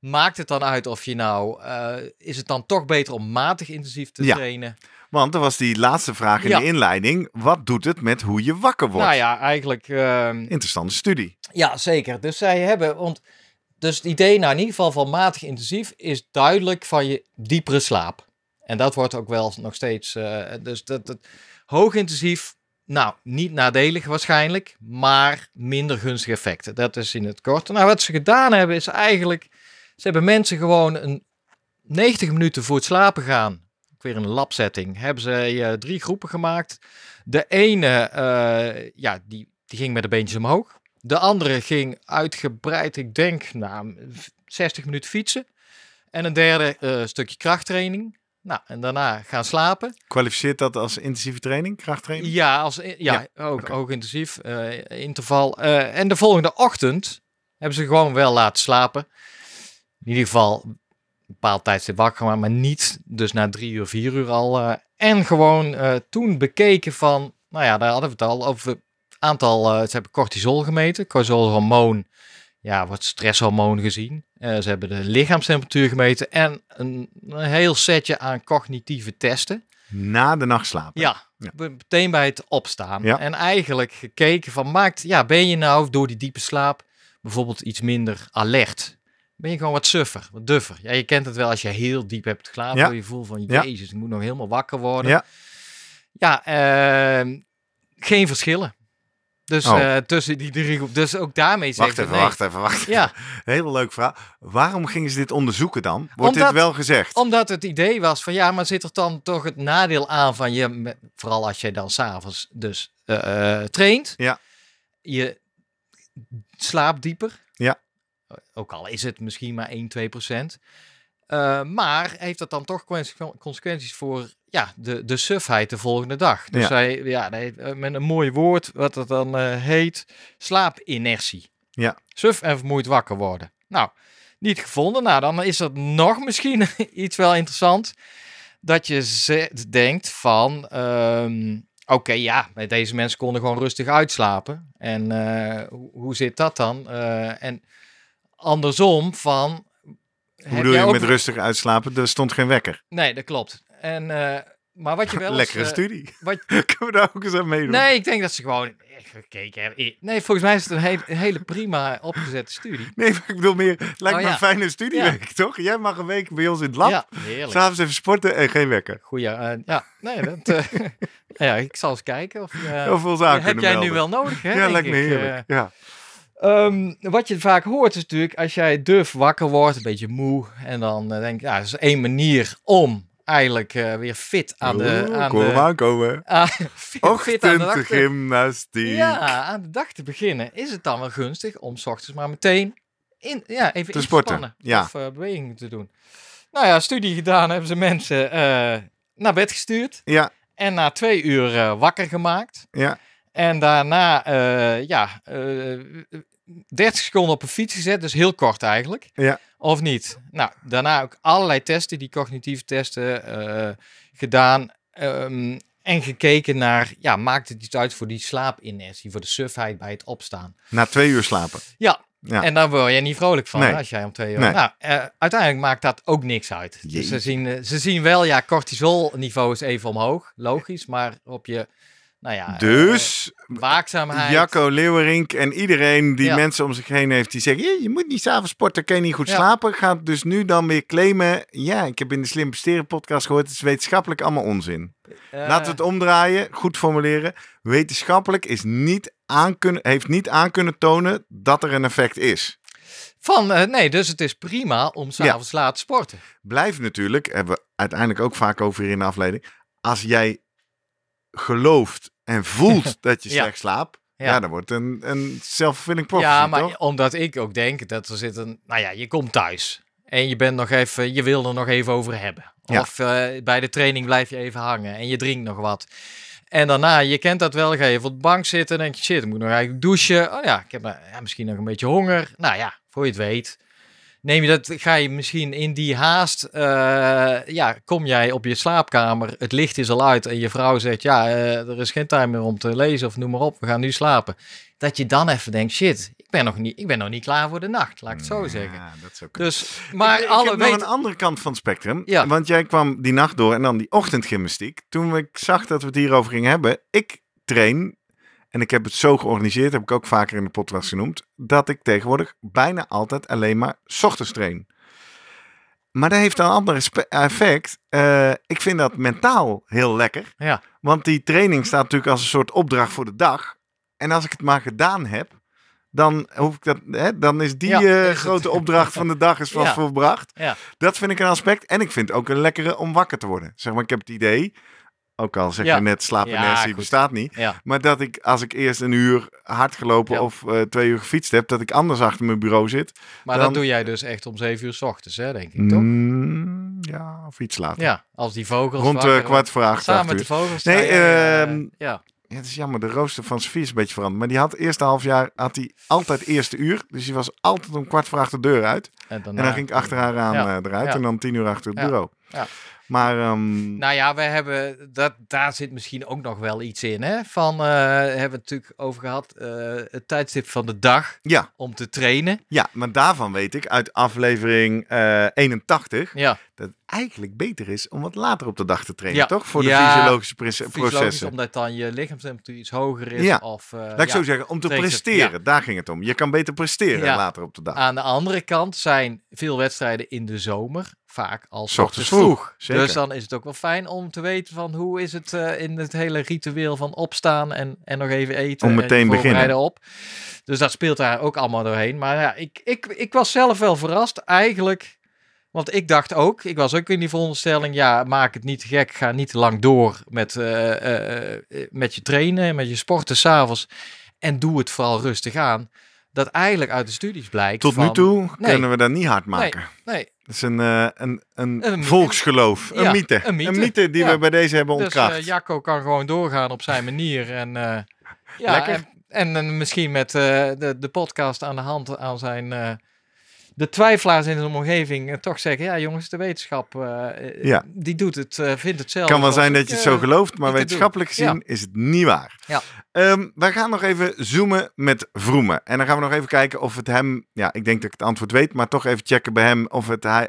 Maakt het dan uit of je nou, eh, is het dan toch beter om matig intensief te Ja. trainen? Want er was die laatste vraag in Ja. de inleiding. Wat doet het met hoe je wakker wordt? Nou ja, eigenlijk, ehm, Interessante studie. ja, zeker. Dus zij hebben, want, dus het idee, nou in ieder geval van matig intensief, is duidelijk van je diepere slaap. En dat wordt ook wel nog steeds, eh, dus dat, dat hoog intensief, nou, niet nadelig waarschijnlijk, maar minder gunstige effecten. Dat is in het kort. Nou, wat ze gedaan hebben is eigenlijk, ze hebben mensen gewoon een 90 minuten voor het slapen gaan, ook weer een labsetting, hebben ze eh, drie groepen gemaakt. De ene, eh, ja, die, die ging met de beentjes omhoog. De andere ging uitgebreid, ik denk, nou, 60 minuten fietsen. En een derde eh, stukje krachttraining. Nou, en daarna gaan slapen. Kwalificeert dat als intensieve training, krachttraining? Ja, als, ja, Ja, hoog, oké. hoog intensief, eh, interval. Eh, en de volgende ochtend hebben ze gewoon wel laten slapen. In ieder geval een bepaald tijdstip wakker gemaakt, maar niet dus na drie uur, vier uur al. eh, en gewoon toen bekeken van, nou ja, daar hadden we het al over het aantal, ze hebben cortisol gemeten. Cortisolhormoon, ja, wordt stresshormoon gezien. Eh, ze hebben de lichaamstemperatuur gemeten en een, een heel setje aan cognitieve testen. Na de nacht slapen. Ja, meteen bij het opstaan. Ja. En eigenlijk gekeken van, maakt, ja, ben je nou door die diepe slaap bijvoorbeeld iets minder alert? Ben je gewoon wat suffer, wat duffer? Ja, je kent het wel als je heel diep hebt geslapen. Ja. Je voelt van, jezus, ik moet nog helemaal wakker worden. Ja. Ja, ehm, geen verschillen. Dus Oh. eh, tussen die drie groepen. Dus ook daarmee Wacht even, nee. wacht even, wacht Ja, Heel leuk vraag. Waarom gingen ze dit onderzoeken dan? Wordt Omdat- dit wel gezegd? Omdat het idee was van ja, maar zit er dan toch het nadeel aan van je, vooral als je dan s'avonds dus eh, eh, traint. Ja. Je slaapt dieper. Ja. Ook al is het misschien maar 1, 2 procent. Maar heeft dat dan toch conse- consequenties voor ja, de, de sufheid de volgende dag? Dus Ja. hij, ja, hij eh, met een mooi woord, wat het dan eh, heet, slaapinertie. Ja. Suf en vermoeid wakker worden. Nou, niet gevonden. Nou, dan is dat nog [laughs] misschien iets wel interessant. Dat je ze- denkt van, ehm, oké, ja, met deze mensen konden gewoon rustig uitslapen. En eh, hoe, hoe zit dat dan? En andersom van... Hoe bedoel je met rustig uitslapen? Er stond geen wekker. Nee, dat klopt. En eh, Maar wat je wel Lekkere eh, studie. wat- [laughs] Kunnen we daar ook eens aan meedoen? Nee, ik denk dat ze gewoon gekeken hebben. Nee, volgens mij is het een, hele prima opgezette studie. [laughs] Nee, maar ik bedoel meer, lijkt Oh, me ja. een fijne studieweek, toch? Jij mag een week bij ons in het lab, Ja, heerlijk. s'avonds even sporten en geen wekker. Goeie, eh, ja, nee, dat, [laughs] ja, ik zal eens kijken of, je- Of ons aan heb jij nu wel nodig, hè? Ja, lijkt me ik, heerlijk. ja. Ehm, wat je vaak hoort is natuurlijk, als jij duf wakker wordt, een beetje moe, en dan denk ik, ja, dat is één manier om eigenlijk eh, weer fit aan de, Oeh, aan kom de, aankomen. aan- [laughs] fit, fit aan de dag te, ja, aan de dag te beginnen. Is het dan wel gunstig om s ochtends maar meteen in, ja, even Te in sporten, ja. of eh, bewegingen te doen? Nou ja, studie gedaan hebben ze mensen eh, naar bed gestuurd Ja, en na twee uur wakker gemaakt. ja. En daarna, eh, ja, eh 30 seconden op een fiets gezet, dus heel kort eigenlijk. Ja. Of niet? Nou, daarna ook allerlei testen, die cognitieve testen, eh, gedaan. ehm, en gekeken naar, ja, maakt het iets uit voor die slaapinertie, voor de sufheid bij het opstaan? Na twee uur slapen. Ja, Ja. en daar word je niet vrolijk van Nee. als jij om twee uur... Nee. Nou, eh, uiteindelijk maakt dat ook niks uit. Dus ze zien, eh, ze zien wel, ja, cortisolniveau is even omhoog, logisch, maar op je, nou ja... Dus, eh, waakzaamheid... Jacco Leeuwerink en iedereen die Ja. mensen om zich heen heeft die zeggen: "Je- moet niet s'avonds sporten, kan je niet goed Ja. slapen. Gaat dus nu dan weer claimen. Ja, ik heb in de Slim Presteren podcast gehoord, het is wetenschappelijk allemaal onzin. eh, Laten we het omdraaien, goed formuleren. Wetenschappelijk is niet aan kunnen, heeft niet aan kunnen tonen dat er een effect is. Van, eh, nee, dus het is prima om s'avonds laat te sporten. Blijft natuurlijk, hebben we uiteindelijk ook vaak over hier in de afleiding. Als jij gelooft en voelt [laughs] dat je Ja. slecht slaapt, ja. Ja. dan wordt een, een self-fulfilling prophecy, ja, maar toch? omdat ik ook denk dat er zit een... Nou ja, je komt thuis en je bent nog even... Je wil er nog even over hebben. Ja. Of eh, bij de training blijf je even hangen en je drinkt nog wat. En daarna, je kent dat wel, ga je even op de bank zitten en denk je, shit, ik moet nog eigenlijk douchen. Oh ja, ik heb ja, misschien nog een beetje honger. Nou ja, voor je het weet, neem je dat, ga je misschien in die haast, eh, ja, kom jij op je slaapkamer, het licht is al uit en je vrouw zegt, ja, eh, er is geen tijd meer om te lezen of noem maar op, we gaan nu slapen. Dat je dan even denkt, shit, ik ben nog niet, ik ben nog niet klaar voor de nacht, laat ik het zo zeggen. Dat zou. Dus, maar ik, ik alle heb nog een andere kant van het spectrum. Ja. Want jij kwam die nacht door en dan die ochtendgymnastiek. Toen ik zag dat we het hierover gingen hebben. Ik train, en ik heb het zo georganiseerd, heb ik ook vaker in de podcast genoemd, dat ik tegenwoordig bijna altijd alleen maar ochtends train. Maar dat heeft een ander effect. Eh, ik vind dat mentaal heel lekker. Ja. Want die training staat natuurlijk als een soort opdracht voor de dag. En als ik het maar gedaan heb, dan, hoef ik dat, hè, dan is die Ja, eh, is het. grote opdracht van de dag is vast Ja. volbracht. Ja. Dat vind ik een aspect. En ik vind het ook een lekkere om wakker te worden. Zeg maar, ik heb het idee, ook al zeg Ja. je net slaapinertie goed. bestaat niet. ja, Maar dat ik als ik eerst een uur hard gelopen Ja. of eh, twee uur gefietst heb, dat ik anders achter mijn bureau zit. maar Dan- dat doe jij dus echt om zeven uur s ochtends, hè, denk ik, toch? Mm, ja, of iets later. Ja, als die vogels Rond eh, kwart voor acht, Samen met de vogels. Nee, eh, ehm, ja. Ja, het is jammer, de rooster van Sofie is een beetje veranderd. Maar die had het eerste half jaar had hij altijd eerste uur. Dus die was altijd om kwart voor acht de deur uit. En, En dan ging ik achter haar aan Ja. eruit. Ja. En dan tien uur achter het Ja. bureau. Maar ehm, Nou ja, we hebben dat, daar zit misschien ook nog wel iets in. Hè? Van, eh, hebben we het natuurlijk over gehad, eh, het tijdstip van de dag ja, om te trainen. ja, maar daarvan weet ik uit aflevering eh 81 Ja, dat het eigenlijk beter is om wat later op de dag te trainen, Ja. toch? Voor de Ja, fysiologische pre- fysiologisch, processen. omdat dan je lichaamstemperatuur iets hoger is. Ja. Of, eh, Laat ik zo zeggen, om te presteren. Daar ging het om. Je kan beter presteren later op de dag. Aan de andere kant zijn veel wedstrijden in de zomer vaak al ochtends vroeg, vroeg. zeker. Dus dan is het ook wel fijn om te weten van hoe is het eh, in het hele ritueel van opstaan en, en nog even eten. Om en meteen beginnen. op. Dus dat speelt daar ook allemaal doorheen. Maar ja, ik, ik, ik was zelf wel verrast eigenlijk. Want ik dacht ook, ik was ook in die veronderstelling, ja, maak het niet gek, ga niet te lang door met, eh, eh, eh, met je trainen, met je sporten s'avonds. En doe het vooral rustig aan. Dat eigenlijk uit de studies blijkt. Tot van, nu toe Nee. kunnen we dat niet hard maken. Nee, Dat is een, een, een, volksgeloof, een, Ja, mythe. een mythe. die Ja. we bij deze hebben dus ontkracht. eh, Jacco kan gewoon doorgaan op zijn manier. En, ja, Lekker. En, en, misschien met de, de podcast aan de hand aan zijn... de twijfelaars in zijn omgeving eh, toch zeggen... Ja jongens, de wetenschap eh, eh, Ja. die doet het, vindt het zelf. kan wel zijn dat je het zo gelooft, maar wetenschappelijk gezien is het niet waar. Ja. Wij gaan nog even zoomen met Vroemen. En dan gaan we nog even kijken of het hem... Ja, ik denk dat ik het antwoord weet, maar toch even checken bij hem of het, hij,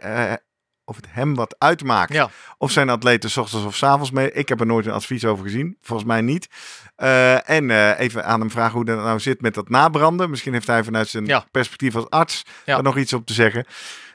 of het hem wat uitmaakt. Ja. Of zijn atleten 's ochtends of 's avonds mee. Ik heb er nooit een advies over gezien. Volgens mij niet. Eh, en eh, even aan hem vragen hoe dat nou zit met dat nabranden. Misschien heeft hij vanuit zijn Ja. perspectief als arts daar nog iets op te zeggen.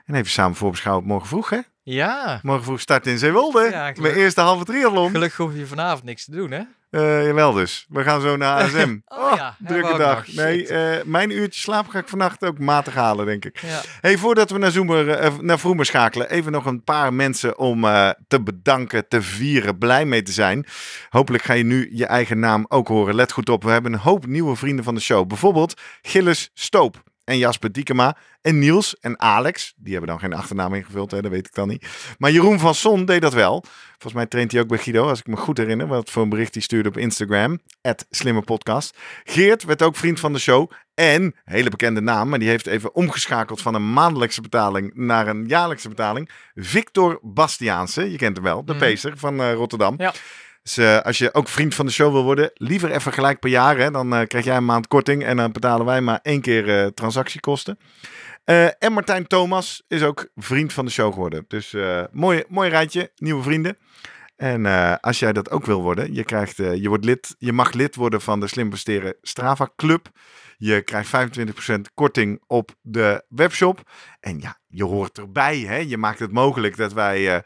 En even samen voorbeschouwen morgen vroeg, hè? Ja, Morgen vroeg start in Zeewolde. Ja, Mijn eerste halve triathlon. gelukkig hoef je vanavond niks te doen, hè? Eh, jawel dus. We gaan zo naar ASM. [laughs] Oh ja, hebben we drukke dag. Nee, eh, mijn uurtje slaap ga ik vannacht ook matig halen, denk ik. Ja. Hey, voordat we naar, Zoomer, eh, naar Vroemer schakelen, even nog een paar mensen om te bedanken, te vieren, blij mee te zijn. Hopelijk ga je nu je eigen naam ook horen. Let goed op, we hebben een hoop nieuwe vrienden van de show. Bijvoorbeeld Gilles Stoop en Jasper Diekema en Niels en Alex. Die hebben dan geen achternaam ingevuld, hè, dat weet ik dan niet. Maar Jeroen van Son deed dat wel. Volgens mij traint hij ook bij Guido, als ik me goed herinner. Wat voor een bericht hij stuurde op Instagram. Slimme Podcast. Geert werd ook vriend van de show. En, hele bekende naam, maar die heeft even omgeschakeld van een maandelijkse betaling naar een jaarlijkse betaling. Victor Bastiaanse, je kent hem wel, de Mhm. peester van eh, Rotterdam. Ja. Dus eh, als je ook vriend van de show wil worden, liever even gelijk per jaar. Hè, dan eh, krijg jij een maand korting en dan betalen wij maar één keer eh, transactiekosten. En Martijn Thomas is ook vriend van de show geworden. Dus mooi, mooi rijtje, nieuwe vrienden. En als jij dat ook wil worden, je, krijgt, je, wordt lid, je mag lid worden van de Slim Presteren Strava Club. Je krijgt 25% korting op de webshop. En ja, je hoort erbij. Hè? Je maakt het mogelijk dat wij eh,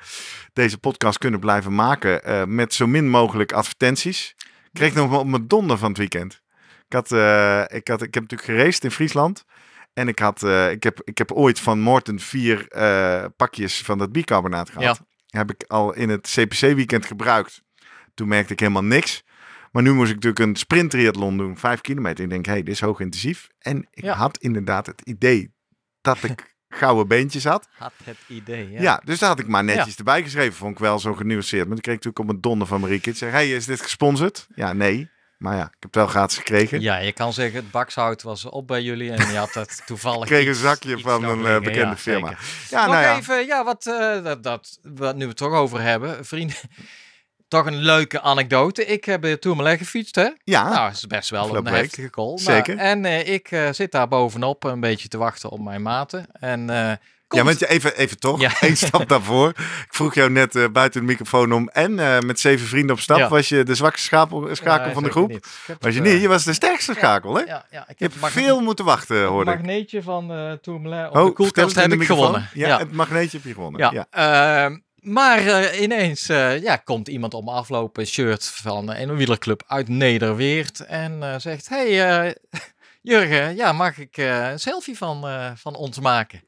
deze podcast kunnen blijven maken eh, met zo min mogelijk advertenties. Ik kreeg nog op mijn donder van het weekend. Ik, had, eh, ik, had, ik heb natuurlijk geraced in Friesland. En ik, had, ik, heb, ik heb ooit van Morten vier pakjes van dat bicarbonaat gehad. Heb ik al in het CPC-weekend gebruikt. Toen merkte ik helemaal niks. Maar nu moest ik natuurlijk een sprinttriathlon doen, vijf kilometer. Ik denk, hé, hey, dit is hoog intensief. En ik Ja. had inderdaad het idee dat ik [laughs] gouden beentjes had. Had het idee, ja. Ja, dus daar had ik maar netjes erbij geschreven. Vond ik wel zo genuanceerd. Maar toen kreeg ik natuurlijk op een donder van Marieke. Ik zeg, hey, is dit gesponsord? Ja, nee. Maar ja, ik heb het wel gratis gekregen. Ja, je kan zeggen, het bakshout was op bij jullie en je had het [laughs] toevallig Ik kreeg een zakje iets van een eh, liggen. bekende Ja, firma. zeker. Ja, Nog nou ja. even, ja, wat, eh, dat, dat, wat nu we het toch over hebben. Vrienden, toch een leuke anekdote. Ik heb de Tourmalet gefietst, hè? Ja, Nou, dat is best wel een heftige call. Zeker. Nou, en eh, ik eh, zit daar bovenop een beetje te wachten op mijn maten. En eh, ja, want je even, even toch, Ja. één stap daarvoor. Ik vroeg jou net eh, buiten de microfoon om. En eh, met zeven vrienden op stap Ja. was je de zwakste schakel, schakel Ja, van de zeker groep. Was je het, niet? eh, Je was de sterkste schakel, hè? Ja, ja, ik Je heb hebt veel moeten wachten, het hoorde ik. magneetje van eh Tourmalet op Oh, de koelkast het heb ik gewonnen. Ja, het magneetje heb je gewonnen. Ja, Ja. ehm, maar eh, ineens eh, ja, komt iemand om aflopen shirt van een wielerclub uit Nederweert en eh, zegt: Hey [laughs] Jurgen, ja, mag ik een selfie van, van ons maken?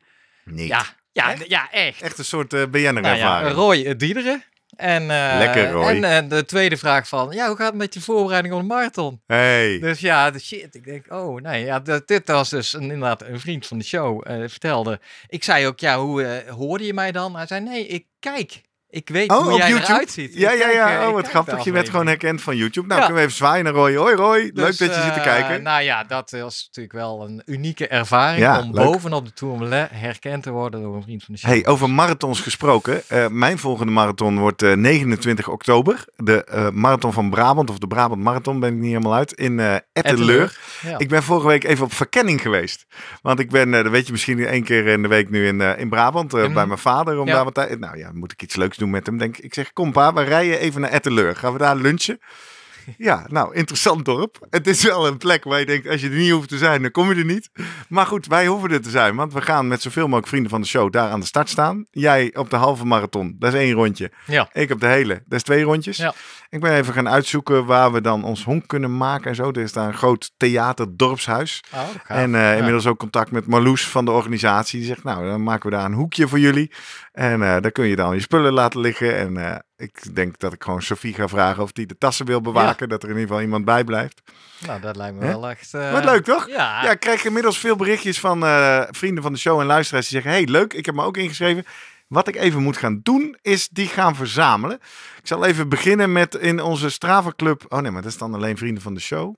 Niet. Ja, ja, Echt? ja, echt. Echt een soort uh, BN'er Nou ja. Roy Diederen. En, eh, Lekker, Roy. En eh, de tweede vraag van, ja, hoe gaat het met je voorbereiding op de marathon? hey. Dus ja, de shit. Ik denk, oh nee, ja, dat, dit was dus een, inderdaad een vriend van de show. eh, vertelde. Ik zei ook, ja, hoe hoorde je mij dan? Hij zei, nee, ik kijk. Ik weet Oh, hoe op jij YouTube? eruit ziet. Ja, ja, kijk, ja. eh, Oh, wat grappig. Je werd gewoon herkend van YouTube. Nou, Ja. kunnen we even zwaaien naar Roy. Hoi, Roy. Leuk Dus, dat je zit te eh, kijken. Nou ja, dat was natuurlijk wel een unieke ervaring Ja, om leuk. bovenop de Tourmalet herkend te worden door een vriend van de show. Hey, over marathons gesproken. Eh, mijn volgende marathon wordt eh, 29 oktober. De Marathon van Brabant, of de Brabant Marathon, ben ik niet helemaal uit. In eh Etteleur. Ja. Ik ben vorige week even op verkenning geweest. Want ik ben, dat weet je misschien één keer in de week nu in, in Brabant. En- bij mijn vader. Om daar wat. Nou ja, moet ik iets leuks doen met hem. Denk, ik. zeg, kom pa, we rijden even naar Etteleur. Gaan we daar lunchen? [laughs] Ja, nou, interessant dorp. Het is wel een plek waar je denkt, als je er niet hoeft te zijn, dan kom je er niet. Maar goed, wij hoeven er te zijn, want we gaan met zoveel mogelijk vrienden van de show daar aan de start staan. Jij op de halve marathon, dat is één rondje. Ja. Ik op de hele, dat is twee rondjes. Ja. Ik ben even gaan uitzoeken waar we dan ons honk kunnen maken en zo. Er is daar een groot theater, dorpshuis. Oh. En eh, Ja. inmiddels ook contact met Marloes van de organisatie. Die zegt, nou, dan maken we daar een hoekje voor jullie. En eh, daar kun je dan je spullen laten liggen. En eh, ik denk dat ik gewoon Sofie ga vragen of die de tassen wil bewaken. Dat er in ieder geval iemand bij blijft. Nou, dat lijkt me wel echt... eh, Wat leuk, toch? Ja, Ja, ik krijg inmiddels veel berichtjes van vrienden van de show en luisteraars die zeggen: Hey, leuk, ik heb me ook ingeschreven. Wat ik even moet gaan doen, is die gaan verzamelen. Ik zal even beginnen met in onze Strava Club. Oh nee, maar dat is dan alleen vrienden van de show.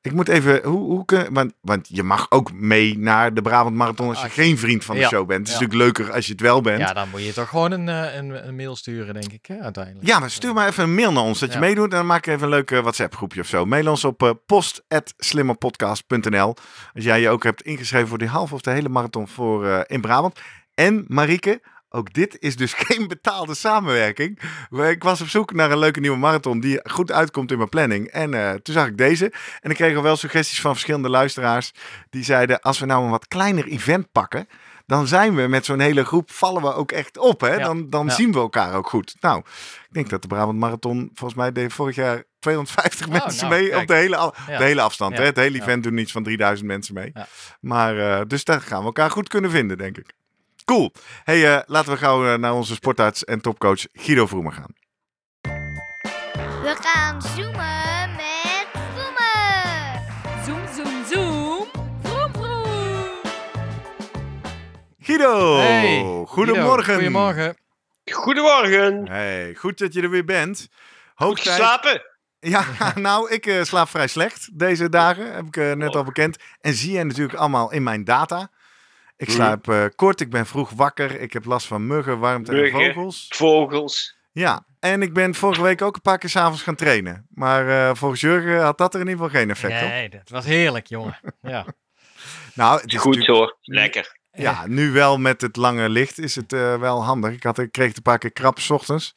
Ik moet even, hoe, hoe kun, want, want je mag ook mee naar de Brabant Marathon als je geen vriend van de Ja, show bent. Het is ja. natuurlijk leuker als je het wel bent. ja, dan moet je toch gewoon een, eh, een, een mail sturen, denk ik, hè, uiteindelijk. Ja, maar stuur maar even een mail naar ons dat je Ja. meedoet. En dan maak ik even een leuk eh, WhatsApp groepje of zo. Mail ons op eh post.slimmerpodcast.nl Als jij je ook hebt ingeschreven voor die halve of de hele marathon voor, eh, in Brabant. En Marieke, Ook dit is dus [laughs] geen betaalde samenwerking. Ik was op zoek naar een leuke nieuwe marathon die goed uitkomt in mijn planning. En eh, toen zag ik deze. En ik kreeg al wel suggesties van verschillende luisteraars. Die zeiden, als we nou een wat kleiner event pakken... dan zijn we met zo'n hele groep, vallen we ook echt op. Hè? Ja, Dan, dan ja. zien we elkaar ook goed. Nou, ik denk dat de Brabant Marathon, volgens mij deed vorig jaar 250 Oh, mensen nou, mee kijk. op de hele, Ja. de hele afstand. Hè? Het hele event doen iets van 3000 mensen mee. Maar, eh, dus daar gaan we elkaar goed kunnen vinden, denk ik. Cool. Hey, eh, laten we gauw eh, naar onze sportarts en topcoach Guido Vroemen gaan. We gaan zoomen met Vroemen. Zoom, zoom, zoom. Vroom, vroom. Guido, Hey, goedemorgen. Guido, Goedemorgen. Goedemorgen. Hey, goed dat je er weer bent. Goed Hoog geslapen? Ja, [laughs] nou, ik eh, slaap vrij slecht deze dagen, heb ik net al bekend. En zie je natuurlijk allemaal in mijn data. Ik Mhm. slaap eh, kort, ik ben vroeg wakker, ik heb last van muggen, warmte en vogels. Vogels. Ja, en ik ben vorige week ook een paar keer s'avonds gaan trainen. Maar eh, volgens Jurgen had dat er in ieder geval geen effect op. Nee, dat was heerlijk, jongen. [laughs] Ja. Nou, het is Goed hoor. Lekker. Ja, nu wel met het lange licht is het eh, wel handig. Ik, had, ik kreeg het een paar keer krap 's ochtends.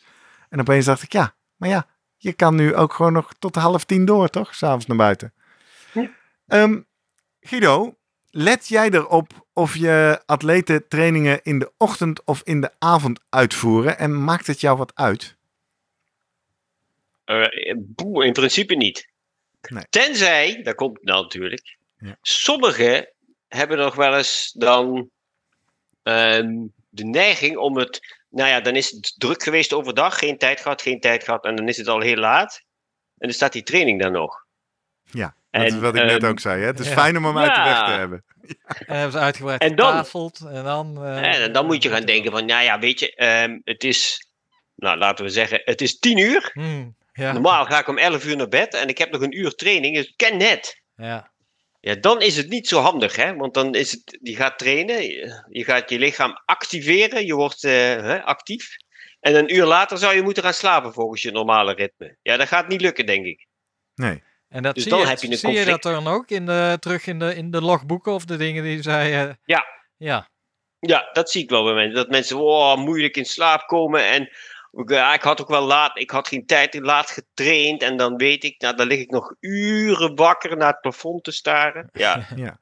En opeens dacht ik, ja, maar ja, je kan nu ook gewoon nog tot half tien door, toch? S'avonds naar buiten. Ja. Ehm, Guido, let jij erop of je atleten trainingen in de ochtend of in de avond uitvoeren? En maakt het jou wat uit? Eh, boe, in principe niet. Nee. Tenzij, daar komt het nou natuurlijk. Ja. Sommigen hebben nog wel eens dan ehm, de neiging om het. Nou ja, dan is het druk geweest overdag, geen tijd gehad, geen tijd gehad. En dan is het al heel laat. En dan staat die training dan nog. Ja, dat is wat ik net ehm, ook zei. Hè? Het is ja. fijn om hem uit de weg te Ja. hebben. En hebben ze uitgebreid En dan- getafeld. En dan, eh, en dan moet je gaan denken van, nou ja, weet je, ehm, het is. Nou, laten we zeggen, het is tien uur. Hmm, ja, Normaal ga ik om 11 uur naar bed en ik heb nog een uur training, dus ik ken net. ja. Ja, dan is het niet zo handig, hè? Want dan is het, je gaat trainen, je, je gaat je lichaam activeren, je wordt eh, hè, actief. En een uur later zou je moeten gaan slapen volgens je normale ritme. Ja, dat gaat niet lukken, denk ik. Nee. En dat Dus zie, dan je, heb je een zie je dat dan ook in de, terug in de, in de logboeken of de dingen die zij... eh, Ja. Ja, Ja, dat zie ik wel bij mensen. Dat mensen oh, moeilijk in slaap komen. En ja, ik had ook wel laat, ik had geen tijd, laat getraind. En dan weet ik, nou, dan lig ik nog uren wakker naar het plafond te staren. Ja, [laughs] Ja.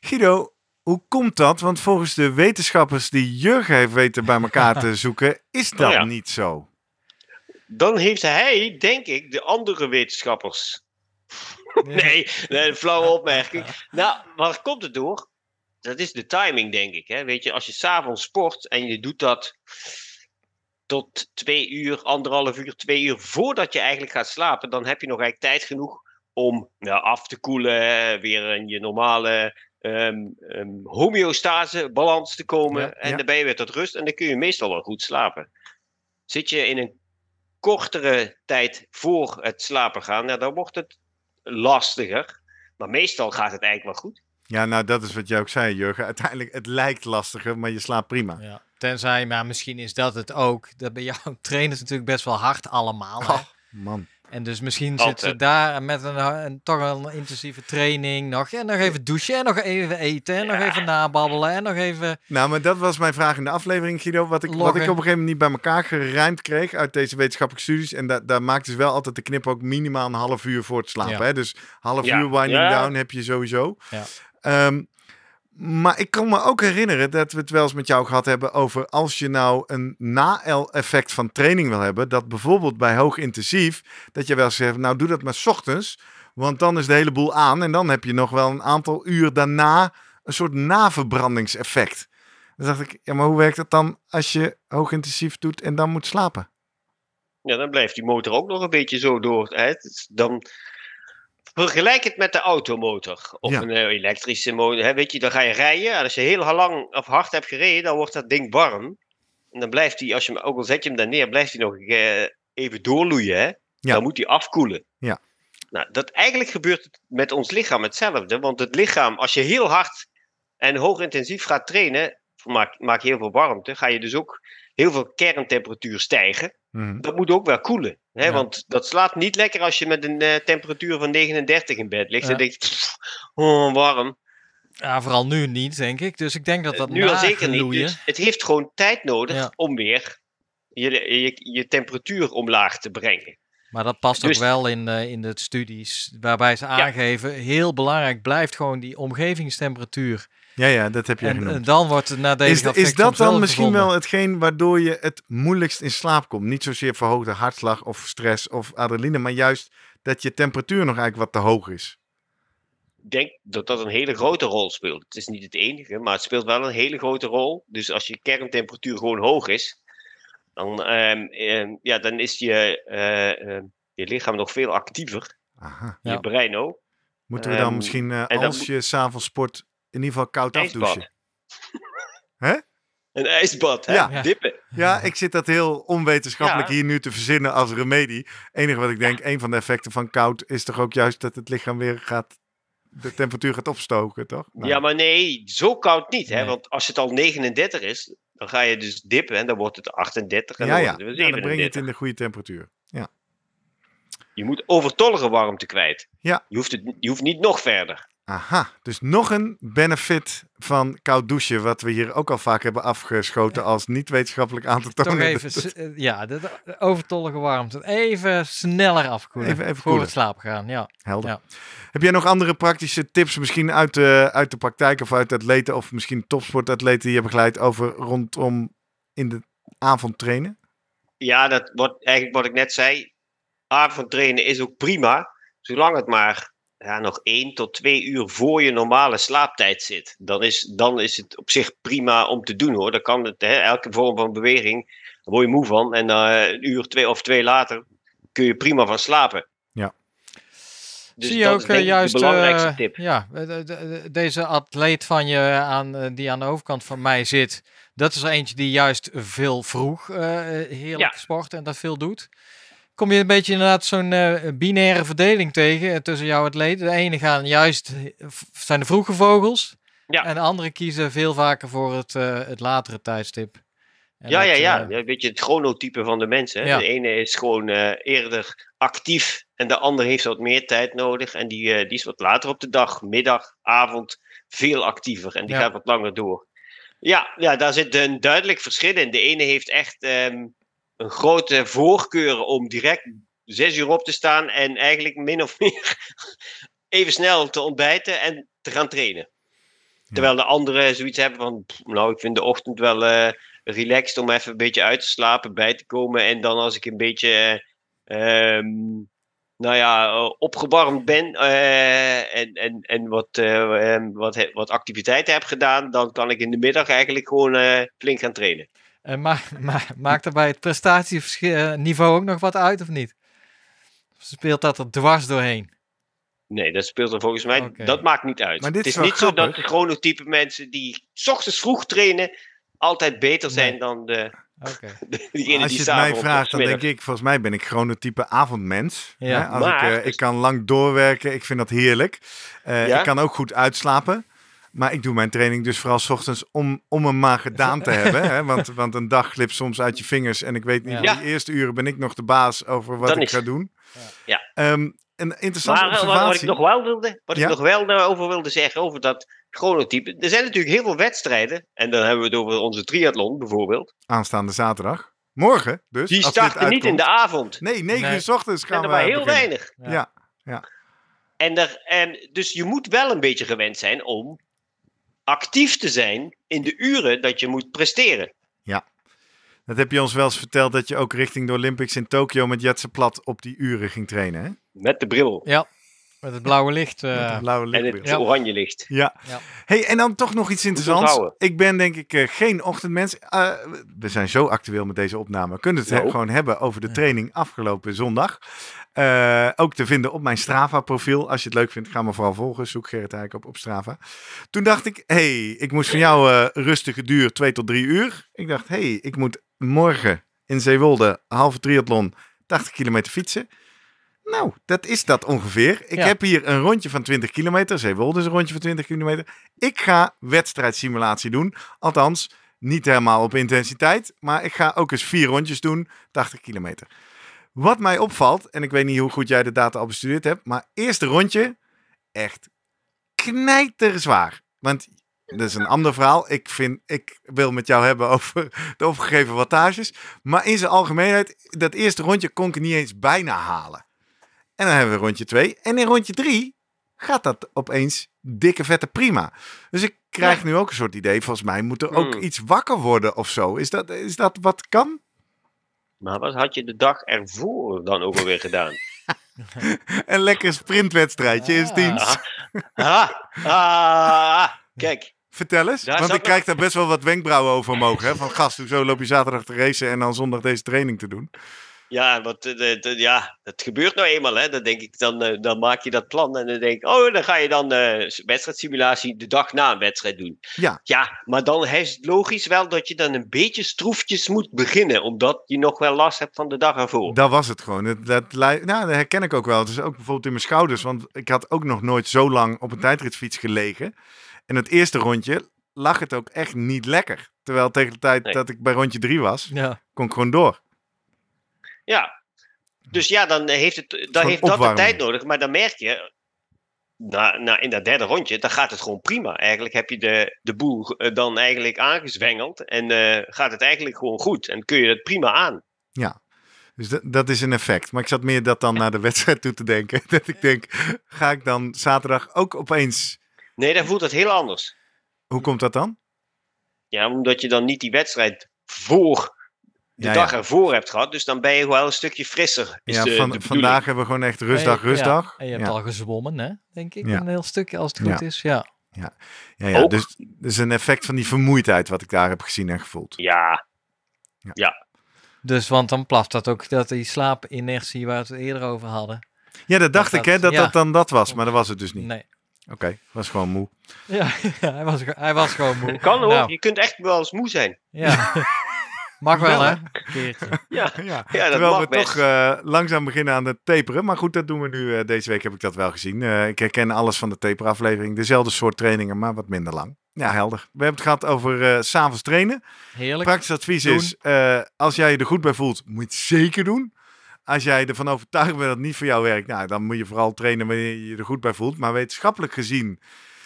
Guido, hoe komt dat? Want volgens de wetenschappers die Jurgen heeft weten bij elkaar te [laughs] zoeken, is dat ja. niet zo. dan heeft hij, denk ik, de andere wetenschappers Nee, nee, een flauwe opmerking. [laughs] Nou, waar komt het door? Dat is de timing, denk ik. Hè? Weet je, als je s'avonds sport en je doet dat tot twee uur, anderhalf uur, twee uur voordat je eigenlijk gaat slapen, dan heb je nog eigenlijk tijd genoeg om nou, af te koelen, weer in je normale ehm, homeostase balans te komen. Ja, en ja. dan ben je weer tot rust en dan kun je meestal wel goed slapen. Zit je in een kortere tijd voor het slapen gaan, nou, dan wordt het lastiger. Maar meestal gaat het eigenlijk wel goed. Ja, nou dat is wat jij ook zei, Jurgen. Uiteindelijk, het lijkt lastiger, maar je slaapt prima. ja. Tenzij, maar misschien is dat het ook. Dat bij jou [laughs] trainen is natuurlijk best wel hard allemaal. Hè? Oh, man. En dus misschien Altijd. zitten ze daar met een, een, toch een intensieve training nog. En nog even douchen en nog even eten en nog even nababbelen en nog even... Nou, maar dat was mijn vraag in de aflevering, Guido. Wat ik, wat ik op een gegeven moment niet bij elkaar gerijmd kreeg uit deze wetenschappelijke studies. En da daar maakten ze wel altijd de knip ook minimaal een half uur voor het slapen. Ja. Hè? Dus half Ja. uur winding Ja. down heb je sowieso. Ja. Ehm, maar ik kan me ook herinneren dat we het wel eens met jou gehad hebben over als je nou een na-effect van training wil hebben, dat bijvoorbeeld bij hoog intensief, dat je wel zegt, nou doe dat maar 's ochtends, want dan is de hele boel aan en dan heb je nog wel een aantal uur daarna een soort naverbrandingseffect. Dan dacht ik, ja maar hoe werkt dat dan als je hoog intensief doet en dan moet slapen? Ja, dan blijft die motor ook nog een beetje zo door. Hè? Is Dan vergelijk het met de automotor of Ja. een eh, elektrische motor. Hè? Weet je, dan ga je rijden en als je heel lang of hard hebt gereden, dan wordt dat ding warm. En dan blijft hij, als je hem, ook al zet je hem daar neer, blijft hij nog eh, even doorloeien. Hè? Ja. Dan moet hij afkoelen. Ja. Nou, dat, eigenlijk gebeurt het met ons lichaam hetzelfde. Want het lichaam, als je heel hard en hoog intensief gaat trainen, maak, maak je heel veel warmte, ga je dus ook heel veel kerntemperatuur stijgen Mhm. dat moet ook wel koelen. Hè? Ja. Want dat slaat niet lekker als je met een eh, temperatuur van 39 in bed ligt. Ja. En denkt, "Pff, oh, warm. Ja, vooral nu niet, denk ik. Dus ik denk dat dat nu al zeker niet. Dus het heeft gewoon tijd nodig Ja. om weer je, je, je temperatuur omlaag te brengen. Maar dat past Dus- ook wel in, eh, in de studies waarbij ze aangeven, heel belangrijk blijft gewoon die omgevingstemperatuur. Ja, ja, dat heb jij En, genoemd. en dan wordt het nadelig Is, effect is dat dan misschien gevonden. wel hetgeen waardoor je het moeilijkst in slaap komt? Niet zozeer verhoogde hartslag of stress of adrenaline, maar juist dat je temperatuur nog eigenlijk wat te hoog is. Ik denk dat dat een hele grote rol speelt. Het is niet het enige, maar het speelt wel een hele grote rol. Dus als je kerntemperatuur gewoon hoog is, dan, ehm, ehm, ja, dan is je, eh, ehm, je lichaam nog veel actiever. Aha. Ja. Je brein ook. Moeten we dan misschien, eh, dan als moet- je s'avonds sport, in ieder geval koud afdouchen? Hè? Een ijsbad, hè? Ja. Dippen. Ja, ik zit dat heel onwetenschappelijk Ja. hier nu te verzinnen als remedie. enige wat ik denk, een van de effecten van koud is toch ook juist dat het lichaam weer gaat, de temperatuur gaat opstoken, toch? Nou, Ja, maar nee, zo koud niet. Hè? Nee. Want als het al 39 is, dan ga je dus dippen en dan wordt het 38 en ja, dan ja. wordt het Ja, dan breng je het 37. in de goede temperatuur. Ja. Je moet overtollige warmte kwijt. Ja. Je hoeft, het, je hoeft niet nog verder. Aha, dus nog een benefit van koud douchen, wat we hier ook al vaak hebben afgeschoten als niet wetenschappelijk aan te tonen. Toch even, eh, ja, de, de overtollige warmte. Even sneller afkoelen. Even- even voor koelen. het slapen gaan, ja. Helder. Ja. Heb jij nog andere praktische tips, misschien uit de, uit de praktijk of uit atleten, of misschien topsportatleten die je begeleid over rondom in de avond trainen? Ja, dat wordt eigenlijk wat ik net zei. Avondtrainen is ook prima, zolang het maar ja, nog één tot twee uur voor je normale slaaptijd zit. Dan is, dan is het op zich prima om te doen hoor. Dan kan het, hè, elke vorm van beweging, daar word je moe van. En eh, een uur twee of twee later kun je prima van slapen. Ja. Dus Zie je dat ook is eh, ik juist de belangrijkste eh, tip. Ja, de- de- deze atleet van je aan, die aan de overkant van mij zit. Dat is er eentje die juist veel vroeg eh, heerlijk Ja. sport en dat veel doet. Kom je een beetje inderdaad zo'n eh, binaire verdeling tegen eh, tussen jouw atleten. De ene gaan juist, zijn de vroege vogels. Ja. En de andere kiezen veel vaker voor het, eh, het latere tijdstip. En Ja, dat, ja, ja. eh, ja. Weet je, het chronotype van de mensen. Ja. De ene is gewoon eerder actief en de ander heeft wat meer tijd nodig. En die, die is wat later op de dag, middag, avond, veel actiever. En die Ja. gaat wat langer door. Ja, ja, daar zit een duidelijk verschil in. De ene heeft echt ehm, een grote voorkeur om direct zes uur op te staan en eigenlijk min of meer [laughs] even snel te ontbijten en te gaan trainen. Terwijl de anderen zoiets hebben van, nou, ik vind de ochtend wel eh, relaxed om even een beetje uit te slapen, bij te komen. En dan als ik een beetje, eh, ehm, nou ja, eh, opgewarmd ben en, en, en wat, eh, ehm, wat, wat activiteiten heb gedaan, dan kan ik in de middag eigenlijk gewoon flink gaan trainen. En ma [laughs] ma maakt er bij het prestatieniveau ook nog wat uit of niet? Of speelt dat er dwars doorheen? Nee, dat speelt er volgens mij, dat maakt niet uit. Maar dit het is is niet zo dat de chronotype mensen die 's ochtends vroeg trainen, altijd beter zijn Nee. dan de, Oké. [laughs] diegene Als die je het mij vraagt, dan denk ik, volgens mij ben ik chronotype avondmens. Ja. Hè? Als Maar- ik, eh, ik kan lang doorwerken, ik vind dat heerlijk. Eh, Ja? Ik kan ook goed uitslapen. Maar ik doe mijn training dus vooral 's ochtends om, om hem maar gedaan te hebben. Hè? [laughs] Want, want een dag glipt soms uit je vingers. En ik weet niet, Ja. in die eerste uren ben ik nog de baas over wat Dan ik is- ga doen. Ja. Ehm, een interessante Maar eh, wat, observatie. wat ik nog wel wilde, wat Ja? ik nog wel daarover wilde zeggen, over dat chronotype. Er zijn natuurlijk heel veel wedstrijden. En dan hebben we het over onze triathlon bijvoorbeeld. Aanstaande zaterdag. Morgen dus. Die als dit starten niet in de avond. Nee, 9 Nee. uur 's ochtends gaan zijn er we maar heel beginnen. weinig. Ja. Ja. En er, en, dus je moet wel een beetje gewend zijn om actief te zijn in de uren dat je moet presteren. Dat heb je ons wel eens verteld dat je ook richting de Olympics in Tokio met Jetse Plat op die uren ging trainen. Hè? Met de bril Ja, met het blauwe licht. Eh, en het Ja. oranje licht. Ja. Ja. Hey, en dan toch nog iets interessants. Ik ben denk ik eh, geen ochtendmens. Eh, we zijn zo actueel met deze opname. We kunnen het Nou. gewoon hebben over de training afgelopen zondag. Eh, ook te vinden op mijn Strava-profiel. Als je het leuk vindt, ga me vooral volgen. Zoek Gerrit Heijk op op Strava. Toen dacht ik, hey, ik moest van jou eh, rustige duur 2 tot 3 uur. Ik dacht, hey, ik moet morgen in Zeewolde halve triathlon 80 kilometer fietsen. Nou, dat is dat ongeveer. Ik Ja. heb hier een rondje van 20 kilometer. Zeewolde is een rondje van 20 kilometer. Ik ga wedstrijdsimulatie doen. Althans, niet helemaal op intensiteit. Maar ik ga ook eens vier rondjes doen, 80 kilometer. Wat mij opvalt, en ik weet niet hoe goed jij de data al bestudeerd hebt. Maar eerste rondje, echt knijterzwaar. Want dat is een ander verhaal. Ik, vind, ik wil met jou hebben over [laughs] de opgegeven wattages. Maar in zijn algemeenheid, dat eerste rondje kon ik niet eens bijna halen. En dan hebben we rondje 2. En in rondje 3 gaat dat opeens dikke vette prima. Dus ik krijg nu ook een soort idee. Volgens mij moet er ook Hmm. iets wakker worden of zo. Is dat, is dat wat kan? Maar wat had je de dag ervoor dan ook alweer gedaan? [laughs] [laughs] Een lekker sprintwedstrijdje is Ah. dienst. Ah, ah, kijk. Vertel eens, Daar want ik krijg daar best wel wat wenkbrauwen over omhoog. Hè? Van gast, hoezo loop je zaterdag te racen en dan zondag deze training te doen? Ja, want eh, de, de- ja, het gebeurt nou eenmaal. Hè. Dan denk ik, dan, eh, dan maak je dat plan en dan denk ik, oh, dan ga je dan eh wedstrijdsimulatie de dag na een wedstrijd doen. Ja. Ja, maar dan is het logisch wel dat je dan een beetje stroefjes moet beginnen, omdat je nog wel last hebt van de dag ervoor. Dat was het gewoon. Dat, nou, dat herken ik ook wel. Het is ook bijvoorbeeld in mijn schouders. Want ik had ook nog nooit zo lang op een tijdritfiets gelegen. En het eerste rondje lag het ook echt niet lekker. Terwijl tegen de tijd Nee. dat ik bij rondje drie was, Ja. kon ik gewoon door. Ja. Dus ja, dan heeft, het, dan heeft dat de tijd nodig. Maar dan merk je, na, na, in dat derde rondje, dan gaat het gewoon prima. Eigenlijk heb je de, de boel eh, dan eigenlijk aangezwengeld. En eh, gaat het eigenlijk gewoon goed. En kun je het prima aan. Dus dat, dat is een effect. Maar ik zat meer dat dan naar de wedstrijd toe te denken. [laughs] Dat ik denk, ga ik dan zaterdag ook opeens... Nee, dan voelt het heel anders. Hoe komt dat dan? Ja, omdat je dan niet die wedstrijd voor de Ja, dag ja. ervoor hebt gehad. Dus dan ben je wel een stukje frisser. Is Ja, de, van, de bedoeling. vandaag hebben we gewoon echt rustdag, rustdag. Ja. En je hebt ja. al gezwommen, hè? Denk ik. Ja. Een heel stukje, als het Ja. goed is. Ja. Ja, ja, dus, dus een effect van die vermoeidheid wat ik daar heb gezien en gevoeld. Ja, Dus, want dan plast dat ook, dat die slaapinertie waar we het eerder over hadden. Ja, dat dacht Dat ik hè, dat- dat ja. dat dan dat was, maar dat was het dus niet. Nee. Oké, was gewoon moe. Ja, [laughs] hij, was, hij was gewoon moe. dat kan hoor. Nou, Je kunt echt wel eens moe zijn. ja. [laughs] Mag wel, hè? [laughs] Ja, [laughs] Ja, Ja, dat terwijl mag we best. toch eh, langzaam beginnen aan het taperen. Maar goed, dat doen we nu. eh, deze week heb ik dat wel gezien. Eh, ik herken alles van de taperaflevering. Dezelfde soort trainingen, maar wat minder lang. Ja, helder. We hebben het gehad over eh, s s'avonds trainen. Heerlijk. Praktisch advies Doen. is, eh, als jij je er goed bij voelt, moet je het zeker doen. Als jij ervan overtuigd bent dat het niet voor jou werkt, nou, dan moet je vooral trainen wanneer je je er goed bij voelt. Maar wetenschappelijk gezien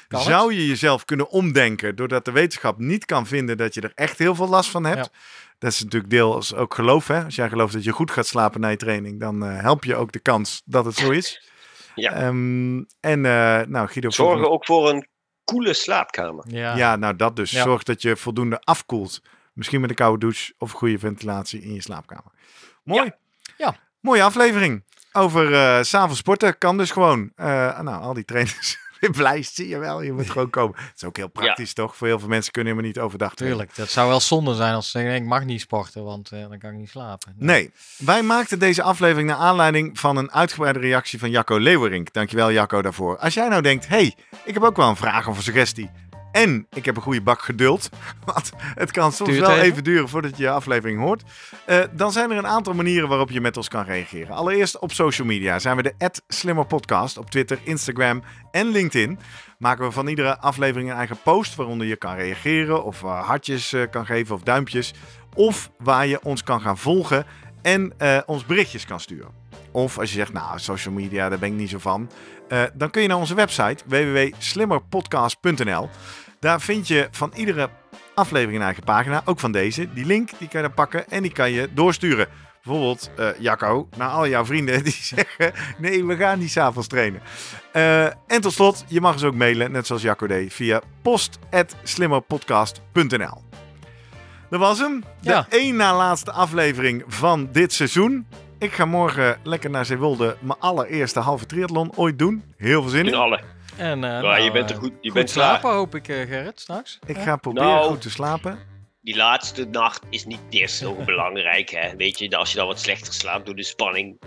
Kan het? zou je jezelf kunnen omdenken doordat de wetenschap niet kan vinden dat je er echt heel veel last van hebt. Ja. Dat is natuurlijk deels ook geloof. Hè? Als jij gelooft dat je goed gaat slapen na je training, dan eh, help je ook de kans dat het zo [laughs] is. Ja. Ehm, en eh, nou, Guido, zorgen ook voor een koele slaapkamer. Ja. ja, nou dat dus. Ja. Zorg dat je voldoende afkoelt. Misschien met een koude douche of goede ventilatie in je slaapkamer. Mooi. Ja. Mooie aflevering. Over eh, s s'avonds sporten kan dus gewoon. Eh, nou, al die trainers [laughs] weer blij, zie je wel. Je moet gewoon komen. Het is ook heel praktisch, toch? Voor heel veel mensen kunnen helemaal niet overdag trainen. Tuurlijk. Dat zou wel zonde zijn als ze zeggen, ik mag niet sporten, want eh, dan kan ik niet slapen. Nee, wij maakten deze aflevering naar aanleiding van een uitgebreide reactie van Jacco Leeuwerink. Dankjewel Jacco daarvoor. Als jij nou denkt, hey, ik heb ook wel een vraag of een suggestie. En ik heb een goede bak geduld. [laughs] Want het kan soms Duurt wel even. even duren voordat je je aflevering hoort. Eh, dan zijn er een aantal manieren waarop je met ons kan reageren. Allereerst op social media zijn we de @slimmerpodcast op Twitter, Instagram en LinkedIn. Maken we van iedere aflevering een eigen post waaronder je kan reageren of eh, hartjes eh, kan geven of duimpjes. Of waar je ons kan gaan volgen en ons berichtjes kan sturen. Of als je zegt, nou, social media, daar ben ik niet zo van. dan kun je naar onze website www.slimmerpodcast.nl. Daar vind je van iedere aflevering een eigen pagina, ook van deze. Die link die kan je dan pakken en die kan je doorsturen. Bijvoorbeeld, eh Jacco, naar al jouw vrienden [laughs] die zeggen: nee, we gaan niet s'avonds trainen. Eh, en tot slot, je mag ons ook mailen, net zoals Jacco deed, via post.slimmerpodcast.nl. Dat was hem. De Ja. één na laatste aflevering van dit seizoen. Ik ga morgen lekker naar Zeewolde mijn allereerste halve triathlon ooit doen. Heel veel zin In in. alle. En, eh, Ja, nou, je bent er eh, goed, je goed bent klaar. slapen hoop ik, eh, Gerrit, straks. Ik ga proberen Nou. goed te slapen. Die laatste nacht is niet eerst zo [laughs] belangrijk. Hè? Weet je, als je dan wat slechter slaapt door de spanning.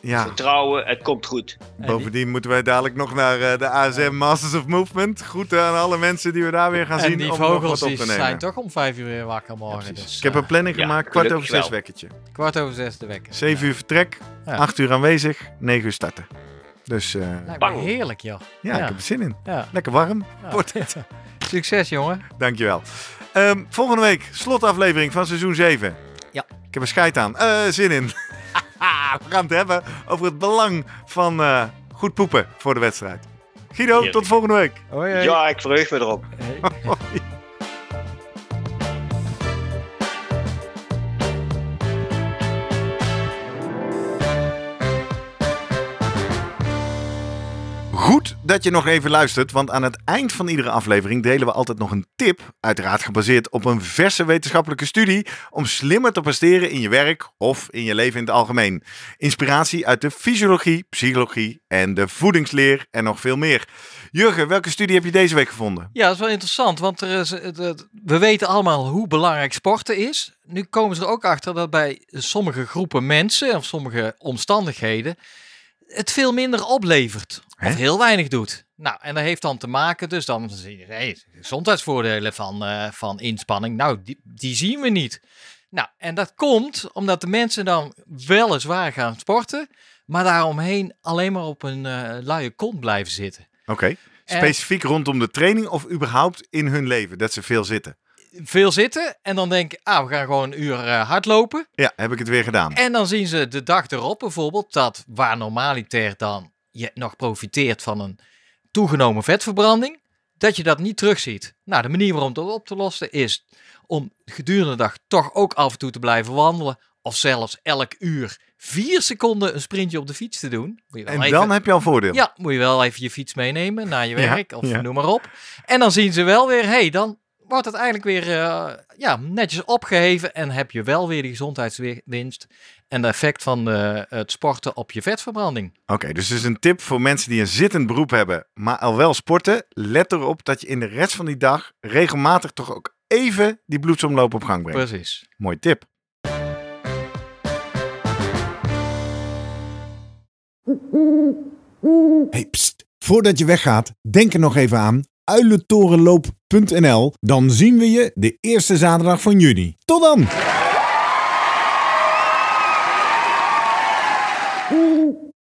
Ja, Vertrouwen, het komt goed. En die- bovendien moeten wij dadelijk nog naar eh, de ASM Masters of Movement. Groeten aan alle mensen die we daar weer gaan En zien die om nog wat op die te nemen. zijn toch om vijf uur weer wakker morgen. Dus, ik heb een planning ja, gemaakt, kwart over zes wel. wekkertje. kwart over zes de wekker. 7 uur vertrek, Ja. 8 uur aanwezig, 9 uur starten. Dus eh, Lijkt me Bang. heerlijk, joh. ja, ik Ja. heb er zin in. Ja. Lekker warm, Ja. wordt het. [laughs] Succes, jongen. Dankjewel. Ehm volgende week, slotaflevering van seizoen 7. Ja. Ik heb er scheid aan. Eh, zin in. [laughs] We gaan het hebben over het belang van eh, goed poepen voor de wedstrijd. Ik Guido, Heerlijk. tot volgende week. Hoi, hoi. Ja, ik verheug me erop. [laughs] Hey. Goed dat je nog even luistert, want aan het eind van iedere aflevering delen we altijd nog een tip, uiteraard gebaseerd op een verse wetenschappelijke studie, om slimmer te presteren in je werk of in je leven in het algemeen. Inspiratie uit de fysiologie, psychologie en de voedingsleer en nog veel meer. Jurgen, welke studie heb je deze week gevonden? Ja, dat is wel interessant, want er we weten allemaal hoe belangrijk sporten is. Nu komen ze er ook achter dat bij sommige groepen mensen of sommige omstandigheden het veel minder oplevert. Hè? Of heel weinig doet. Nou, en dat heeft dan te maken, dus dan zie je, hey, gezondheidsvoordelen van, eh, van inspanning. Nou, die, die zien we niet. Nou, en dat komt omdat de mensen dan weliswaar gaan sporten, maar daaromheen alleen maar op een eh luie kont blijven zitten. Oké. Specifiek rondom de training of überhaupt in hun leven, dat ze veel zitten? veel zitten en dan denken, ah, we gaan gewoon een uur eh, hardlopen. Ja, heb ik het weer gedaan. En dan zien ze de dag erop bijvoorbeeld dat waar normaliter dan je nog profiteert van een toegenomen vetverbranding, dat je dat niet terugziet. Nou, de manier waarom dat op te lossen is om gedurende de dag toch ook af en toe te blijven wandelen of zelfs elk uur vier seconden een sprintje op de fiets te doen. Moet je wel En even- dan heb je al voordeel. ja, moet je wel even je fiets meenemen naar je Ja, werk of ja. noem maar op. En dan zien ze wel weer, hey, dan wordt het eigenlijk weer eh, ja, netjes opgeheven en heb je wel weer die gezondheidswinst en de effect van eh, het sporten op je vetverbranding. Oké, dus het is een tip voor mensen die een zittend beroep hebben, maar al wel sporten. Let erop dat je in de rest van die dag regelmatig toch ook even die bloedsomloop op gang brengt. Precies. Mooi tip. Hey, pst. Voordat je weggaat, denk er nog even aan uilentorenloop.nl. Dan zien we je de eerste zaterdag van juni. Tot dan!